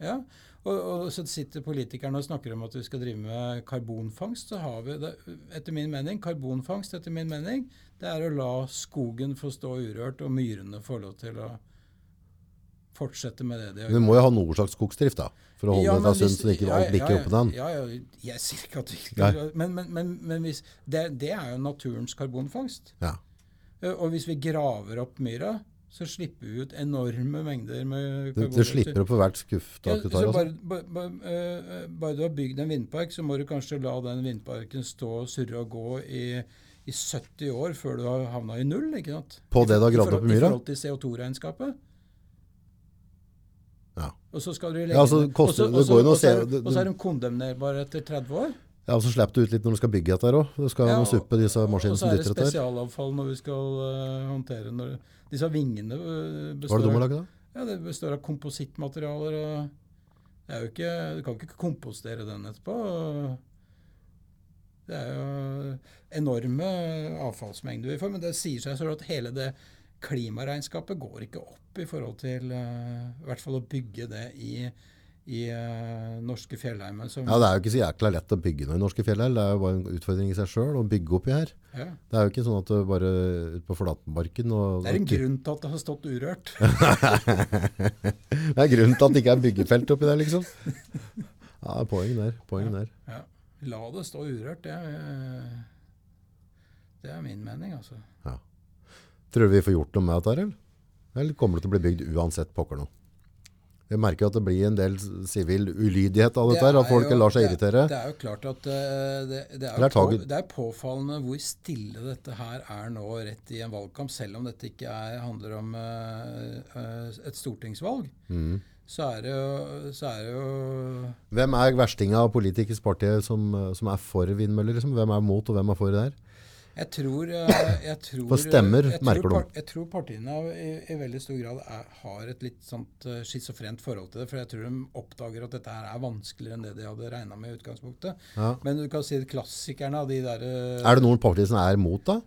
Ja, og, og, så sitter politikerne og snakker om at vi skal drive med karbonfangst. Så har vi det, etter min mening, karbonfangst etter min mening, det er å la skogen få stå urørt og myrene få lov til å fortsette med det de har gjort. Du må jo ha noe slags skogsdrift da, for å holde ja, det sunt, så ikke ja, alt bikker ja, opp på den? Ja, ja, jeg sier ikke at det ikke Men, men, men, men hvis, det, det, er jo naturens karbonfangst. Ja. Og hvis vi graver opp myra, så slipper vi ut enorme mengder med karbon. Du, slipper opp på hvert skufftak du tar? Ja, bare, bare, bare, uh, bare, du har bygd en vindpark, så må du kanskje la den vindparken stå og surre og gå i, i 70 år før du har havna i null. ikke sant? På det du har gravd opp i myra? I forhold til CO2-regnskapet. Ja. Og så skal du legge ja, altså, koster, og så er de kondemnerbare etter 30 år. Ja, og Så slipper du ut litt når du skal bygge dette òg. Du skal ja, og, suppe disse maskinene som dytter. Og så er det spesialavfall når vi skal uh, håndtere når, Disse vingene uh, består, Hva er det de har da? Ja, det består av komposittmaterialer. og det er jo ikke, Du kan ikke kompostere den etterpå. Det er jo enorme avfallsmengder vi får. Men det sier seg selv at hele det klimaregnskapet går ikke opp i forhold til uh, i hvert fall å bygge det i, i uh, norske fjellheimer. ja, Det er jo ikke så jækla lett å bygge noe i norske fjellheim. Det er jo bare en utfordring i seg sjøl å bygge oppi her. Ja. Det er jo ikke sånn at du bare ut på flatmarken Det er en grunn til at det har stått urørt. det er grunnen til at det ikke er byggefelt oppi der, liksom. Ja, poeng der. Poeng ja. der. Ja. La det stå urørt. Det er, det er min mening, altså. Ja. Tror du vi får gjort noe med dette, eller? Eller kommer det til å bli bygd uansett pokker noe? Jeg merker at det blir en del sivil ulydighet av dette, det at folk jo, lar seg irritere. Det, det, er jo klart at uh, det, det, er på, det, er påfallende hvor stille dette her er nå rett i en valgkamp, selv om dette ikke er, handler om uh, uh, et stortingsvalg. Mm. Så, er jo, så er det jo Hvem er verstinga av politikers parti som, som, er for vindmøller? Liksom? Hvem er mot, og hvem er for det der? Jeg tror, eh, jeg tror For stemmer, jeg merker du? Jeg tror partiene i, i veldig stor grad er, har et litt sånt uh, schizofrent forhold til det. For jeg tror de oppdager at dette her er vanskeligere enn det de hadde regna med i utgangspunktet. Ja. Men du kan si at klassikerne av de der Er det noen partier som er mot, da?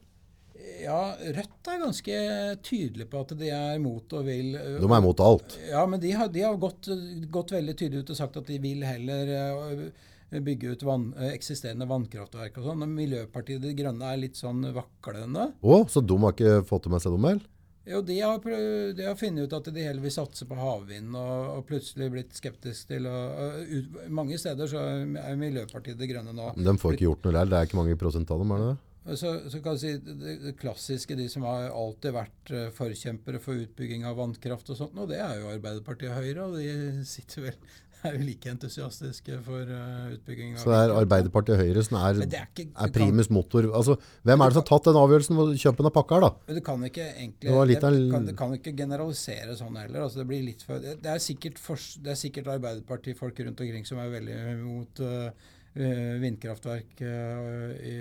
Ja, Rødt er ganske tydelig på at de er mot og vil De er mot alt? Ja, men de har, de har gått, gått, veldig tydelig ut og sagt at de vil heller bygge ut vann, eh, eksisterende vannkraftverk og sånn. Miljøpartiet De Grønne er litt sånn vaklende. Å, så de har ikke fått det med seg, de vel? Jo, de har, de har, funnet ut at de heller vil satse på havvind, og, og, plutselig blitt skeptisk til å, ut, Mange steder så er Miljøpartiet De Grønne nå Men De får ikke gjort noe der? Det er ikke mange prosent av dem, er det det? Så, så, kan du si det, det, klassiske, de som har alltid vært uh, forkjempere for utbygging av vannkraft og sånt, og det er jo Arbeiderpartiet og Høyre, og de sitter vel er jo like entusiastiske for uh, utbygging. Så det er Arbeiderpartiet og Høyre som er, er, ikke, er primus motor? Altså, hvem er det som har tatt den avgjørelsen om å kjøpe den pakka her, da? Du kan ikke egentlig, det, det, kan, det kan ikke generalisere sånn heller. Altså, det, blir litt for, det, er sikkert, for, det er sikkert Arbeiderpartifolk rundt omkring som er veldig mot uh, Eh, vindkraftverk eh, i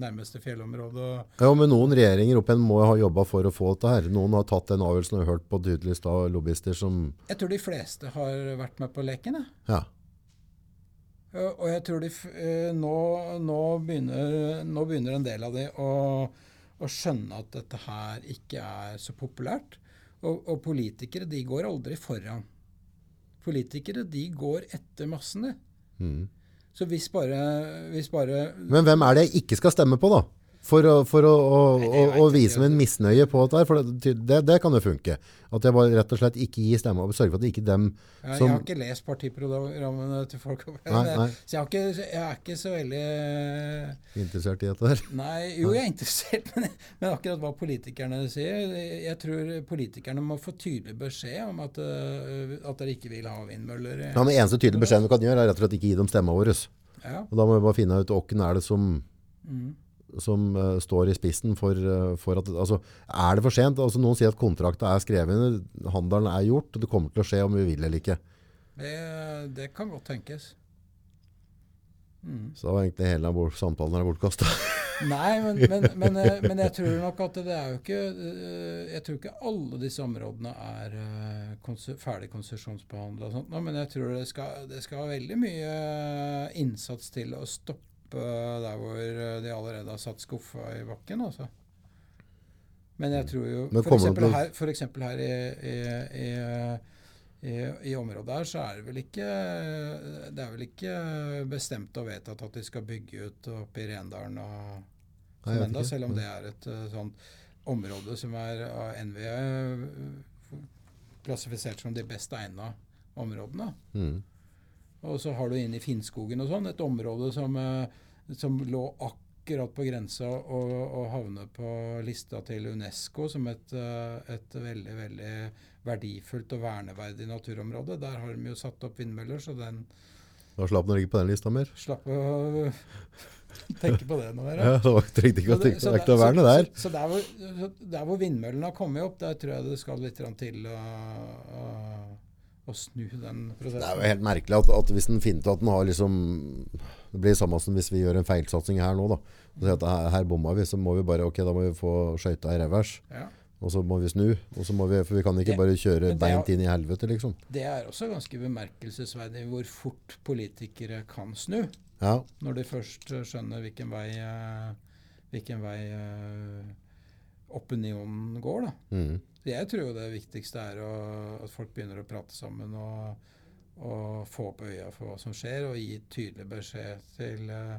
nærmeste fjellområde. Ja, men Noen regjeringer opp igjen må ha jobba for å få dette her. Noen har tatt den avgjørelsen og hørt på tydeligst av lobbyister som Jeg tror de fleste har vært med på leken. Ja. Og jeg tror de eh, nå, nå, begynner, nå, begynner, en del av de å, å, skjønne at dette her ikke er så populært. Og, og politikere de går aldri foran. Politikere de går etter massene. Mm. Så hvis bare, hvis bare Men hvem er det jeg ikke skal stemme på, da? For å, for å, å, Nei, å vise min misnøye på dette. For det, det, det, kan jo funke. At jeg bare rett og slett ikke gir stemme. Og sørger for at det ikke dem som Jeg har ikke lest partiprogrammene til folk. Nei, nei. Så jeg, ikke, jeg, er ikke så veldig Interessert i dette her? Nei, jo, jeg er interessert, men, men akkurat hva politikerne sier Jeg tror politikerne må få tydelig beskjed om at, uh, at dere ikke vil ha vindmøller. Ja, men Eneste tydelige beskjeden du kan gjøre, er rett og slett ikke gi dem stemma vår. Ja. Og da må vi bare finne ut hvem er det som mm som uh, står i spissen for, uh, for at altså, Er det for sent? Altså, noen sier at kontrakta er skrevet, handelen er gjort, og det kommer til å skje om vi vil eller ikke. Det, det kan godt tenkes. Mm. Så var egentlig hele samtalen her bortkasta. Nei, men, men, men, eh, men, jeg tror nok at det er jo ikke Jeg tror ikke alle disse områdene er ferdig konsesjonsbehandla. Men jeg tror det skal, det skal veldig mye innsats til å stoppe der hvor eh, de allerede har satt skuffa i bakken. altså. Men jeg tror jo F.eks. her, for her i, i, i, i, området her, så er det vel ikke Det er vel ikke bestemt og vedtatt at de skal bygge ut oppe i Rendalen og som enda, selv om det er et uh, sånt område som er av NVE eh, klassifisert som de best egna områdene. Mm. Og så har du inne i Finnskogen og sånn, et område som, eh, som lå akkurat på grensa og, og havne på lista til UNESCO som et, eh, et, veldig, veldig verdifullt og verneverdig naturområde. Der har de jo satt opp vindmøller, så den Da slapp den å ligge på den lista mer? Slapp å tenke på det nå. Ja, det var ikke å tenke på det vernet der. Så, så, der, hvor, der, hvor, vindmøllene har kommet opp, der tror jeg det skal litt til å uh, å snu den prosessen. Det er jo helt merkelig at, at hvis en finner ut at den har liksom Det blir samme som hvis vi gjør en feilsatsing her nå. da. At her, her bomma vi, så må vi bare ok, da må vi få skøyta i revers. Ja. Og så må vi snu. Og så må vi, for vi kan ikke Det- bare kjøre beint inn i helvete, liksom. Det er også ganske bemerkelsesverdig hvor fort politikere kan snu. Ja, Når de først skjønner hvilken vei, eh, hvilken vei eh, opinionen går. da. mm. Jeg tror jo det viktigste er å, at folk begynner å prate sammen og, og få opp øya for hva som skjer, og gi tydelig beskjed til eh,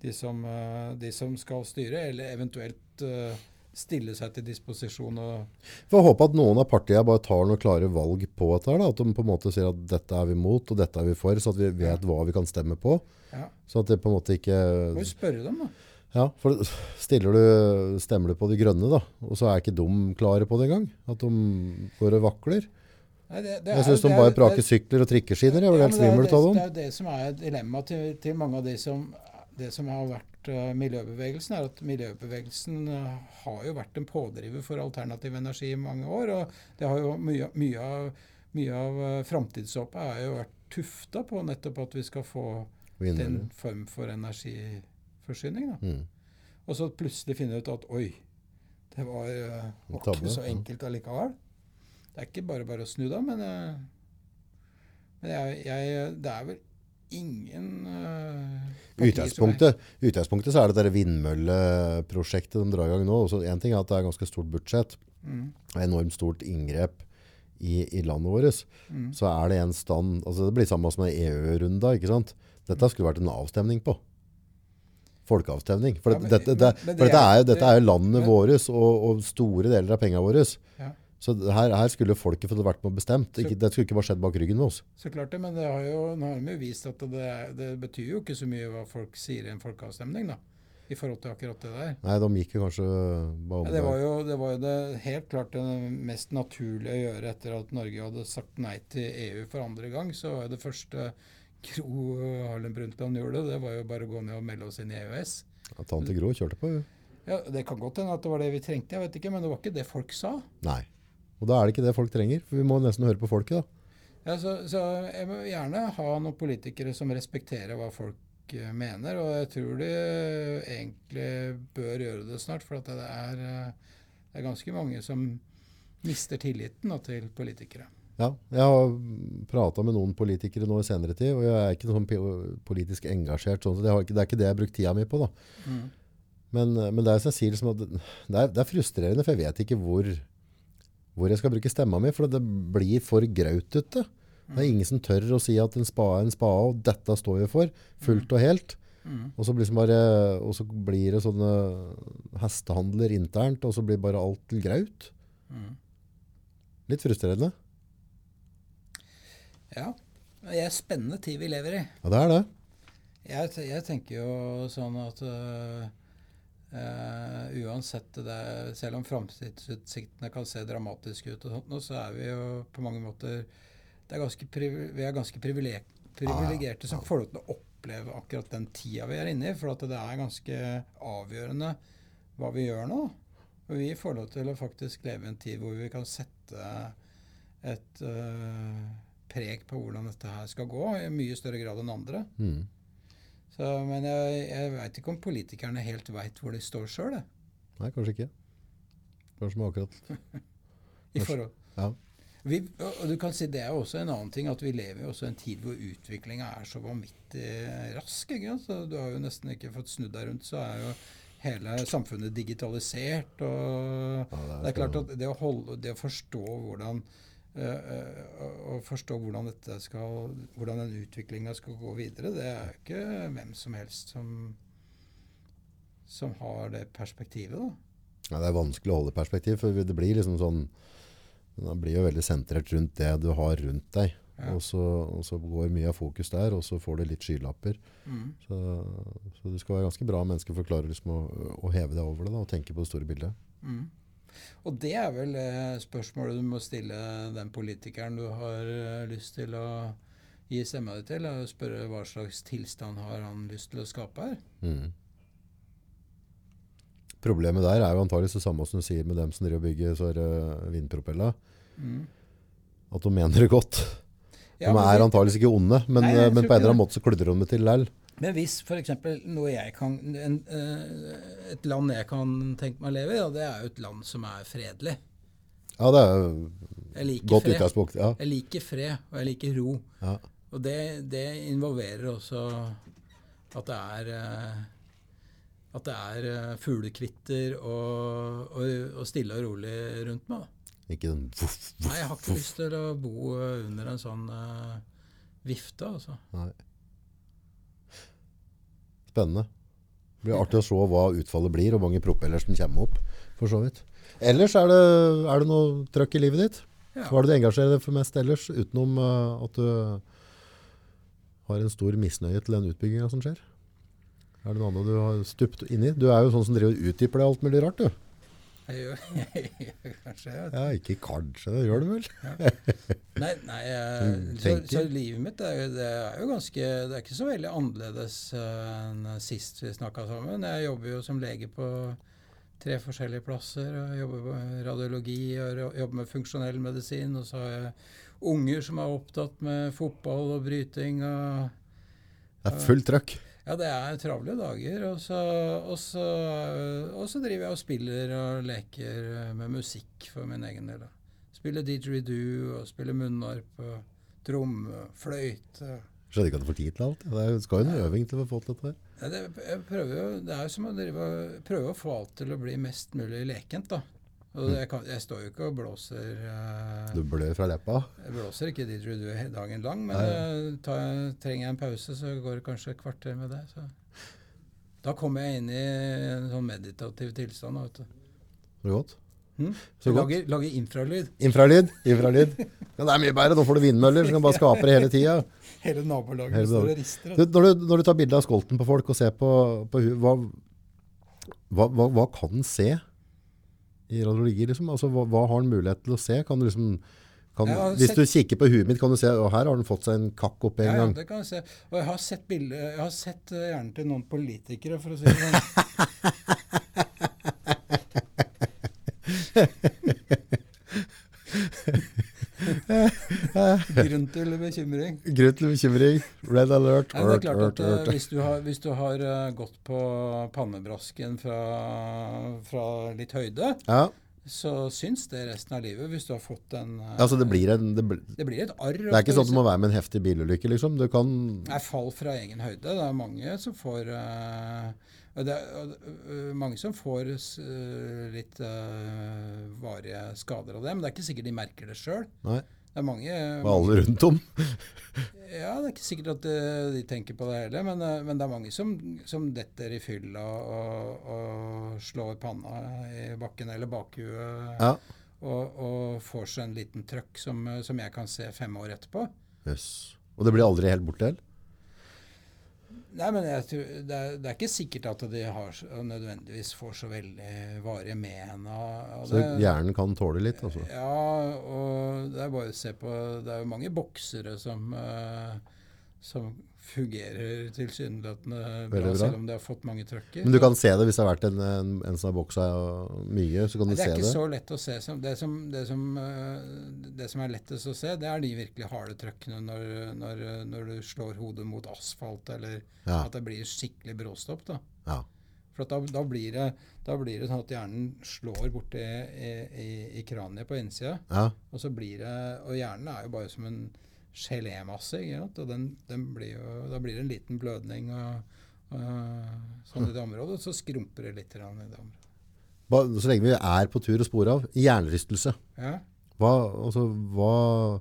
de, som, eh, de som skal styre, eller eventuelt eh, stille seg til disposisjon. og Får håpe at noen av partiene bare tar noen klare valg på dette. da. At de på en måte sier at dette er vi mot, og dette er vi for, så at vi vet hva vi kan stemme på. ja, Så at det på en måte ikke Må jo spørre dem, da. Ja, for du, stemmer du på de grønne, da, og så er ikke de klare på det engang? At de går og vakler? Nei, det, det Jeg syns de bare er- praker sykler og trikkeskinner. Jeg blir helt svimmel av dem. Det er jo det som er dilemmaet til, til mange av de som, det som har vært uh, miljøbevegelsen, er at miljøbevegelsen uh, har jo vært en pådriver for alternativ energi i mange år. Og det har jo mye, mye av, mye av uh, framtidshåpet er jo vært tufta på nettopp at vi skal få Vinner. den form for energiforsyning. Da. Mm. Og så plutselig finne ut at oi, det var, uh, ikke så ja. enkelt allikevel. Det er ikke bare bare å snu da, men, uh, men jeg, jeg, det er vel ingen uh, Utgangspunktet, utgangspunktet så er det dette vindmølleprosjektet de drar i gang nå. Også en ting er at det er ganske stort budsjett, Mm, enormt stort inngrep i, i landet vårt. mm. Så er det en stand altså Det blir samme som en EU-runda. ikke sant? Dette skulle vært en avstemning på. Folkeavstemning. For, Ja, men- dette, det, men- men for det dette, er- jo, dette er jo landet vårt og, og store deler av pengene våre. Ja. Så her, her skulle folket fått vært og bestemt. Ikke, det skulle ikke bare skjedd bak ryggen med oss. Så klart det, men det har jo, nå har de jo vist at det, det betyr jo ikke så mye hva folk sier i en folkeavstemning, da. I forhold til akkurat det der. Nei, de gikk jo kanskje bare Ja, det, var jo, det var jo det helt klart det mest naturlige å gjøre etter at Norge hadde sagt nei til EU for andre gang. Så var jo det første Gro Harlem Brundtland gjorde, det var jo bare å gå ned og melde oss inn i EØS. Ja, Tante Gro kjørte på. jo. Ja, Det kan godt hende at det var det vi trengte, jeg vet ikke, men det var ikke det folk sa. Nei. Og da er det ikke det folk trenger. For vi må nesten høre på folket, da. Ja, så, så jeg må gjerne ha noen politikere som respekterer hva folk eh, mener, og jeg tror de egentlig bør gjøre det snart, for at det er, eh, det er ganske mange som mister tilliten da, til politikere. Ja, jeg har prata med noen politikere nå i senere tid, og jeg er ikke sånn politisk engasjert. Sånn, så det, har ikke, det er ikke det jeg har brukt tida mi på. da. Men, men det er som jeg sier, liksom at det, er, det er frustrerende, for jeg vet ikke hvor, hvor jeg skal bruke stemma mi. For det blir for grautete. Det er ingen som tør å si at en spade er en spade, og dette står vi for, fullt og helt. Mm. Og så, bare, og så blir det sånne hestehandler internt, og så blir bare alt til graut. Mm. Litt frustrerende. Ja. Det er spennende tid vi lever i. Ja, det er det. Jeg, jeg tenker jo sånn at øh, øh, uansett det, Selv om framtidsutsiktene kan se dramatiske ut, og sånt, nå, så er vi jo på mange måter det er ganske, Vi er ganske privileg- privilegerte som får lov til å oppleve akkurat den tida vi er inne i. For at det er ganske avgjørende hva vi gjør nå. Og vi får lov til å faktisk leve i en tid hvor vi kan sette et øh, preg på hvordan dette her skal gå, i mye større grad enn andre. Mm. Så, men jeg, jeg veit ikke om politikerne helt veit hvor de står sjøl. Nei, kanskje ikke. Kanskje med akkurat I forhold. Ja. Vi, og du kan si Det er også en annen ting at vi lever jo også i en tid hvor utviklinga er så vanvittig rask. ikke? Så Du har jo nesten ikke fått snudd deg rundt, så er jo hele samfunnet digitalisert. og Ja, det er Det er klart at det å, holde, det å forstå hvordan å forstå hvordan, skal, hvordan den utviklinga skal gå videre, det er ikke hvem som helst som, som har det perspektivet. Ja, det er vanskelig å holde perspektiv, for det blir liksom sånn Man blir jo veldig sentrert rundt det du har rundt deg. Ja. Og, så, og så går mye av fokus der, og så får du litt skylapper. Mm. Så, så du skal være ganske bra menneske for å klare liksom å, å heve deg over det da, og tenke på det store bildet. Mm. Og det er vel eh, spørsmålet du må stille den politikeren du har eh, lyst til å gi stemma di til. og Spørre hva slags tilstand har han lyst til å skape her. Mm. Problemet der er jo antagelig det samme som du sier med dem som driver og bygger så vindpropeller. Mm. At de mener det godt. Ja, de er vi- antageligvis ikke onde, men, Nei, men på en eller annen måte så kludrer de det til lell. Men hvis f.eks. noe jeg kan en, eh, Et land jeg kan tenke meg å leve i, og det er jo et land som er fredelig. Ja, det er godt fred. utgangspunkt. Ja. Jeg liker fred, og jeg liker ro. Ja. Og det, det involverer også at det er eh, at det er eh, fuglekvitter og, og, og stille og rolig rundt meg. Ikke voff, Nei, jeg har ikke lyst til å bo under en sånn uh, vifte, altså. Nei. Spennende. Det blir artig å se hva utfallet blir, og mange propeller som kommer opp. for så vidt. Ellers er det, er det noe trøkk i livet ditt? Ja. Hva er det du engasjerer deg for mest ellers, utenom uh, at du har en stor misnøye til den utbygginga som skjer? Er det noe annet du har stupt inn i? Du er jo sånn som driver og utdyper deg alt mulig rart, du. Jeg gjør, jeg gjør kanskje jeg. Ja, ikke kanskje, det gjør du vel? Nei, nei eh, så, så livet mitt er, jo- det er jo ganske Det er ikke så veldig annerledes eh, enn sist vi snakka sammen. Jeg jobber jo som lege på tre forskjellige plasser. Jeg jobber med radiologi og jobber med funksjonell medisin. Og så har jeg unger som er opptatt med fotball og bryting. og Det er fullt trøkk. Ja, det er travle dager. Og så, og, så, og så driver jeg og spiller og leker med musikk for min egen del. Spiller didgeridoo og spiller munnarp og tromme fløyte. Skjønner ikke at du får tid til alt. Det skal jo en øving til å få til dette her. Ja, det, jeg prøver jo, det er jo som å drive, prøve å få alt til å bli mest mulig lekent. da. Og jeg, kan, jeg står jo ikke og blåser uh, Du blør fra leppa. Jeg blåser ikke didgeridoo dagen lang, men Nei. eh, tar trenger jeg en pause, så går det kanskje et kvarter med det. Så. Da kommer jeg inn i en sånn meditativ tilstand. da, Vet du. Så godt. Hmm? Så godt. lager, lager infralyd. Infralyd. Infralyd. Ja, det er mye bedre. Nå får du vindmøller som kan bare skape det hele tida. Hele nabolaget Hele står og rister. Du, når, du, når du tar bilde av skolten på folk og ser på, på hva, hva, hva, hva kan den se i radiologi? Liksom? Altså, hva, hva har han mulighet til å se? Kan du liksom, kan, hvis sett- du kikker på huet mitt, kan du se at her har den fått seg en kakk opp en Ja, ja, det kan jeg se. Og jeg har sett bilder Jeg har sett eh, hjernen til noen politikere, for å si det sånn. Grunn til bekymring. Grunn til bekymring. Red alert. Nei, det er klart at uh, hvis du har, hvis du har eh, gått på pannebrasken fra, fra litt høyde, Ja, så syns det resten av livet hvis du har fått en eh, altså det blir en... Det, blir, det blir et arr. det er ikke sånn at du må være med en heftig bilulykke, liksom. Du kan... Nei, fall fra egen høyde. Det er mange som får det er, mange som får litt varige skader av det, men det er ikke sikkert de merker det sjøl. Det er mange, og alle rundt om. Ja, det er ikke sikkert at øh, de tenker på det heller, men, øh, men det er mange som, som detter i fylla og, og slår panna i bakken eller bakhuet Ja. og, og får seg en liten trøkk som, som jeg kan se fem år etterpå. Yes. Og det blir aldri helt borte heller? Nei, men tror, det, er, det er ikke sikkert at de har, nødvendigvis får så veldig varige men Så hjernen kan tåle litt, altså. Ja, og det er bare å se på Det er jo mange boksere som, eh, som fungerer tilsynelatende bra, bra. selv om det har fått mange trøkker. Men du kan se det hvis det har vært en, en, en som har boksa mye, så kan du se det Det er ikke så lett å se. Som, det, som, det, som, eh, det som er lettest å se, det er de virkelig harde trøkkene når, når, når du slår hodet mot asfalt, eller Ja. at det blir skikkelig bråstopp. da. Ja. For at da, da, blir det, da blir det sånn at hjernen slår borti i, i, i kraniet på innsida. Ja. Og så blir det, og hjernen er jo bare som en gelémasse. Og den, den blir jo, da blir det en liten blødning og, og sånn i det området. Og så skrumper det litt i det området. Så lenge vi er på tur og spor av. Hjernerystelse. Ja. Hva, altså, hva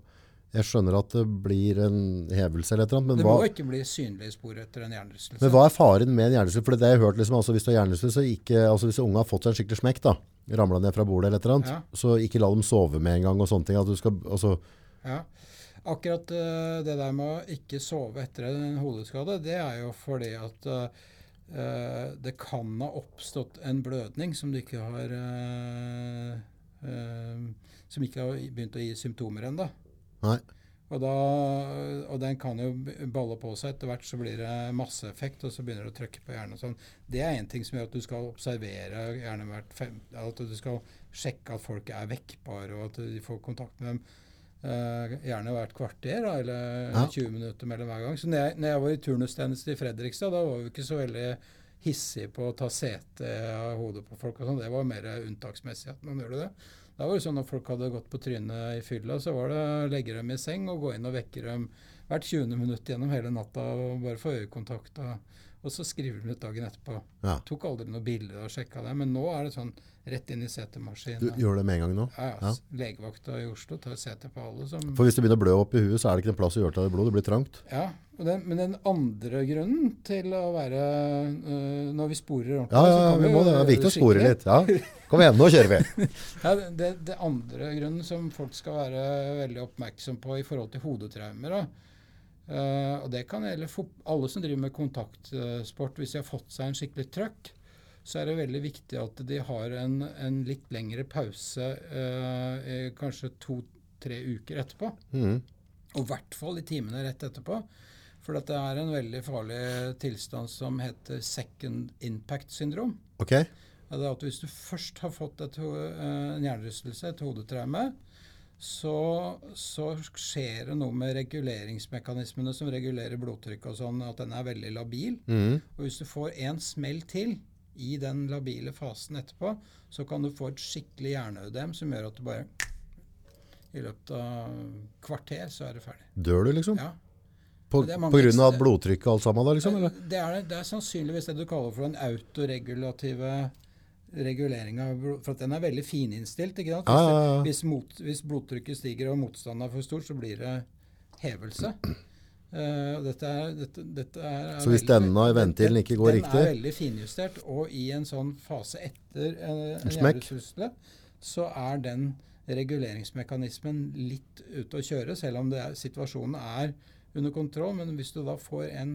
Jeg skjønner at det blir en hevelse eller et eller annet, men Det hva, må ikke bli synlige spor etter en hjernerystelse. men hva er faren med en hjernerystelse? For det har hørt liksom, altså, hvis du har hjernerystelse, altså, hvis unge har fått seg en skikkelig smekk, da, ramla ned fra bordet eller et eller annet, Ja. så ikke la dem sove med en gang og sånne ting. At du skal, altså, Ja. Akkurat eh, det der med å ikke sove etter en hodeskade, det er jo fordi at eh, det kan ha oppstått en blødning som du ikke har eh, Som ikke har begynt å gi symptomer ennå. Og, da, og den kan jo balle på seg. Etter hvert så blir det masseeffekt, og så begynner det å trykke på hjernen. og sånn. Det er én ting som gjør at du skal observere gjerne hvert fem, At du skal sjekke at folk er vekkbare, og at de får kontakt med dem. Eh, gjerne hvert kvarter da, eller Ja. 20 minutter mellom hver gang. Så når jeg, når jeg var i turnustjeneste i Fredrikstad, da var vi ikke så veldig hissige på å ta sete av hodet på folk. og sånn. Det var mer unntaksmessig at man gjorde det. Da var det sånn at folk hadde gått på trynet i fylla, så var det å legge dem i seng og gå inn og vekke dem hvert 20. minutt gjennom hele natta og bare få øyekontakt. Og, og så skriver de ut dagen etterpå. Ja. Tok aldri noe bilde og sjekka det. Men nå er det sånn rett inn i Du CT-maskinen. gjør det med en gang nå? Ja, Ja. Legevakta i Oslo tar CT på alle som For hvis det begynner å blø opp i huet, så er det ikke en plass å gjøre det av blod. Det blir trangt. Ja, den, men den andre grunnen til å være øh, Når vi sporer ordentlig Ja, ja, kan vi må det. Det er viktig å spore litt. Ja. Kom igjen, nå kjører vi. Ja, det, det andre grunnen som folk skal være veldig oppmerksom på i forhold til hodetraumer da. Eh, og det kan gjelde alle som driver med kontaktsport. Hvis de har fått seg en skikkelig trøkk, så er det veldig viktig at de har en, en litt lengre pause, eh, kanskje to-tre uker etterpå. Mm. Og i hvert fall i timene rett etterpå. For dette det er en veldig farlig tilstand som heter second impact syndrom. Okay. Det er at Hvis du først har fått et, eh, en hjernerystelse, et hodetraume, så, så skjer det noe med reguleringsmekanismene som regulerer blodtrykk og sånn, at den er veldig labil. Mm. Og hvis du får en smell til i den labile fasen etterpå, så kan du få et skikkelig hjerneødem som gjør at du bare I løpet av kvarter så er det ferdig. Dør du, liksom? Ja. På, på grunn av blodtrykket og alt sammen, da, liksom? Eller? Det, er, det er sannsynligvis det du kaller for den autoregulative reguleringa. For den er veldig fininnstilt. ikke sant? Hvis, ja, det- hvis, mot, hvis blodtrykket stiger og motstanden er for stor, så blir det hevelse. Uh, dette er, dette, dette er, er Så hvis denne i ventilen ikke går den riktig? er veldig finjustert, og i en sånn fase etter en, en smekk? så er den reguleringsmekanismen litt ute å kjøre, selv om det er, situasjonen er under kontroll. Men hvis du da får en,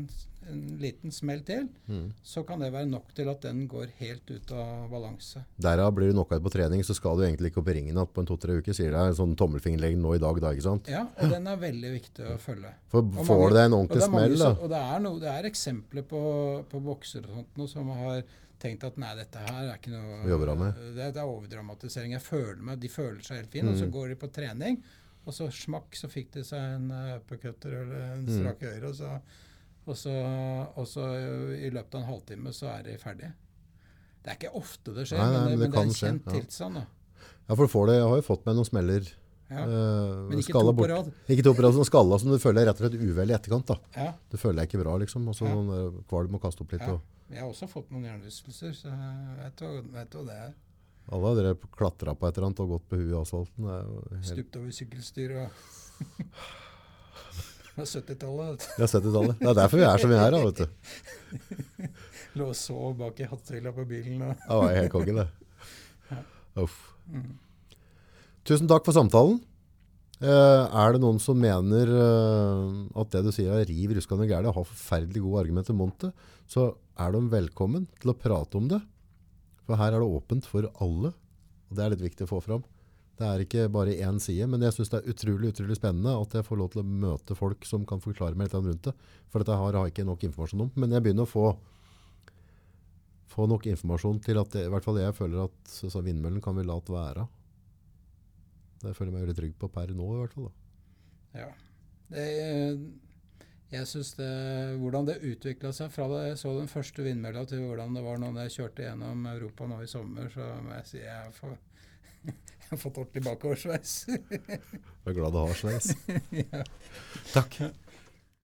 en liten smell til, mm. så kan det være nok til at den går helt ut av balanse. Derav blir du knockout på trening, så skal du egentlig ikke opp i ringen igjen på en to-tre uker, sier deg En sånn tommelfingerlegg nå i dag, da, ikke sant? Ja, og den er veldig viktig å følge. For Og får du deg en ordentlig smell, da Og det er, noe, det er eksempler på, på boksere og sånt noe som har tenkt at nei, dette her er ikke noe. Det, det er overdramatisering. Jeg føler meg, De føler seg helt fine, og så Mm. går de på trening, og så smakk, så fikk de seg en uh, uppercutter eller en Mm. strak øre, og så, og, så, og så i løpet av en halvtime så er de ferdige. Det er ikke ofte det skjer, Nei, nei, men, det, men det men det er en kjent ja. tilstand. da. Ja, for du får det, jeg har jo fått meg noen smeller. Ja. eh, Men ikke to på rad. Ikke to på rad, sånn skalla som du føler rett og slett uvel i etterkant. da. Ja. Det føler jeg ikke bra, liksom. Og så Ja. noen eh, kvalm og kaste opp litt. Ja. Og Jeg har også fått noen hjernerystelser, så jeg vet hva, vet hva det er. Alle har drevet klatra på et eller annet og gått på huet i asfalten. Det er helt... Stupt over sykkelstyr og Fra 70-tallet. Jeg har sett det tallet. Det er derfor vi er som vi er, da, vet du. Lå og sov bak i hatthylla på bilen. Og, Det var helt konge, det. Ja. Uff. mm. Tusen takk for samtalen. Uh, er det noen som mener uh, at det du sier er riv ruskende gærent, og har forferdelig gode argumenter mot det, så er de velkommen til å prate om det. For her er det åpent for alle, og det er litt viktig å få fram. Det er ikke bare én side, men jeg synes det er utrolig, utrolig spennende at jeg får lov til å møte folk som kan forklare meg litt rundt det. For dette har jeg ikke nok informasjon om. Men jeg begynner å få, få nok informasjon til at det, i hvert fall jeg føler at så, så vindmøllen kan vi la være. Det føler jeg meg veldig trygg på per nå, i hvert fall. Da. ja. Det, jeg syns Hvordan det utvikla seg fra da jeg så den første vindmølla, til hvordan det var når jeg kjørte gjennom Europa nå i sommer, så må jeg si jeg får, jeg har fått ordentlig bakoversveis. Jeg er glad du har sveis. ja. Takk.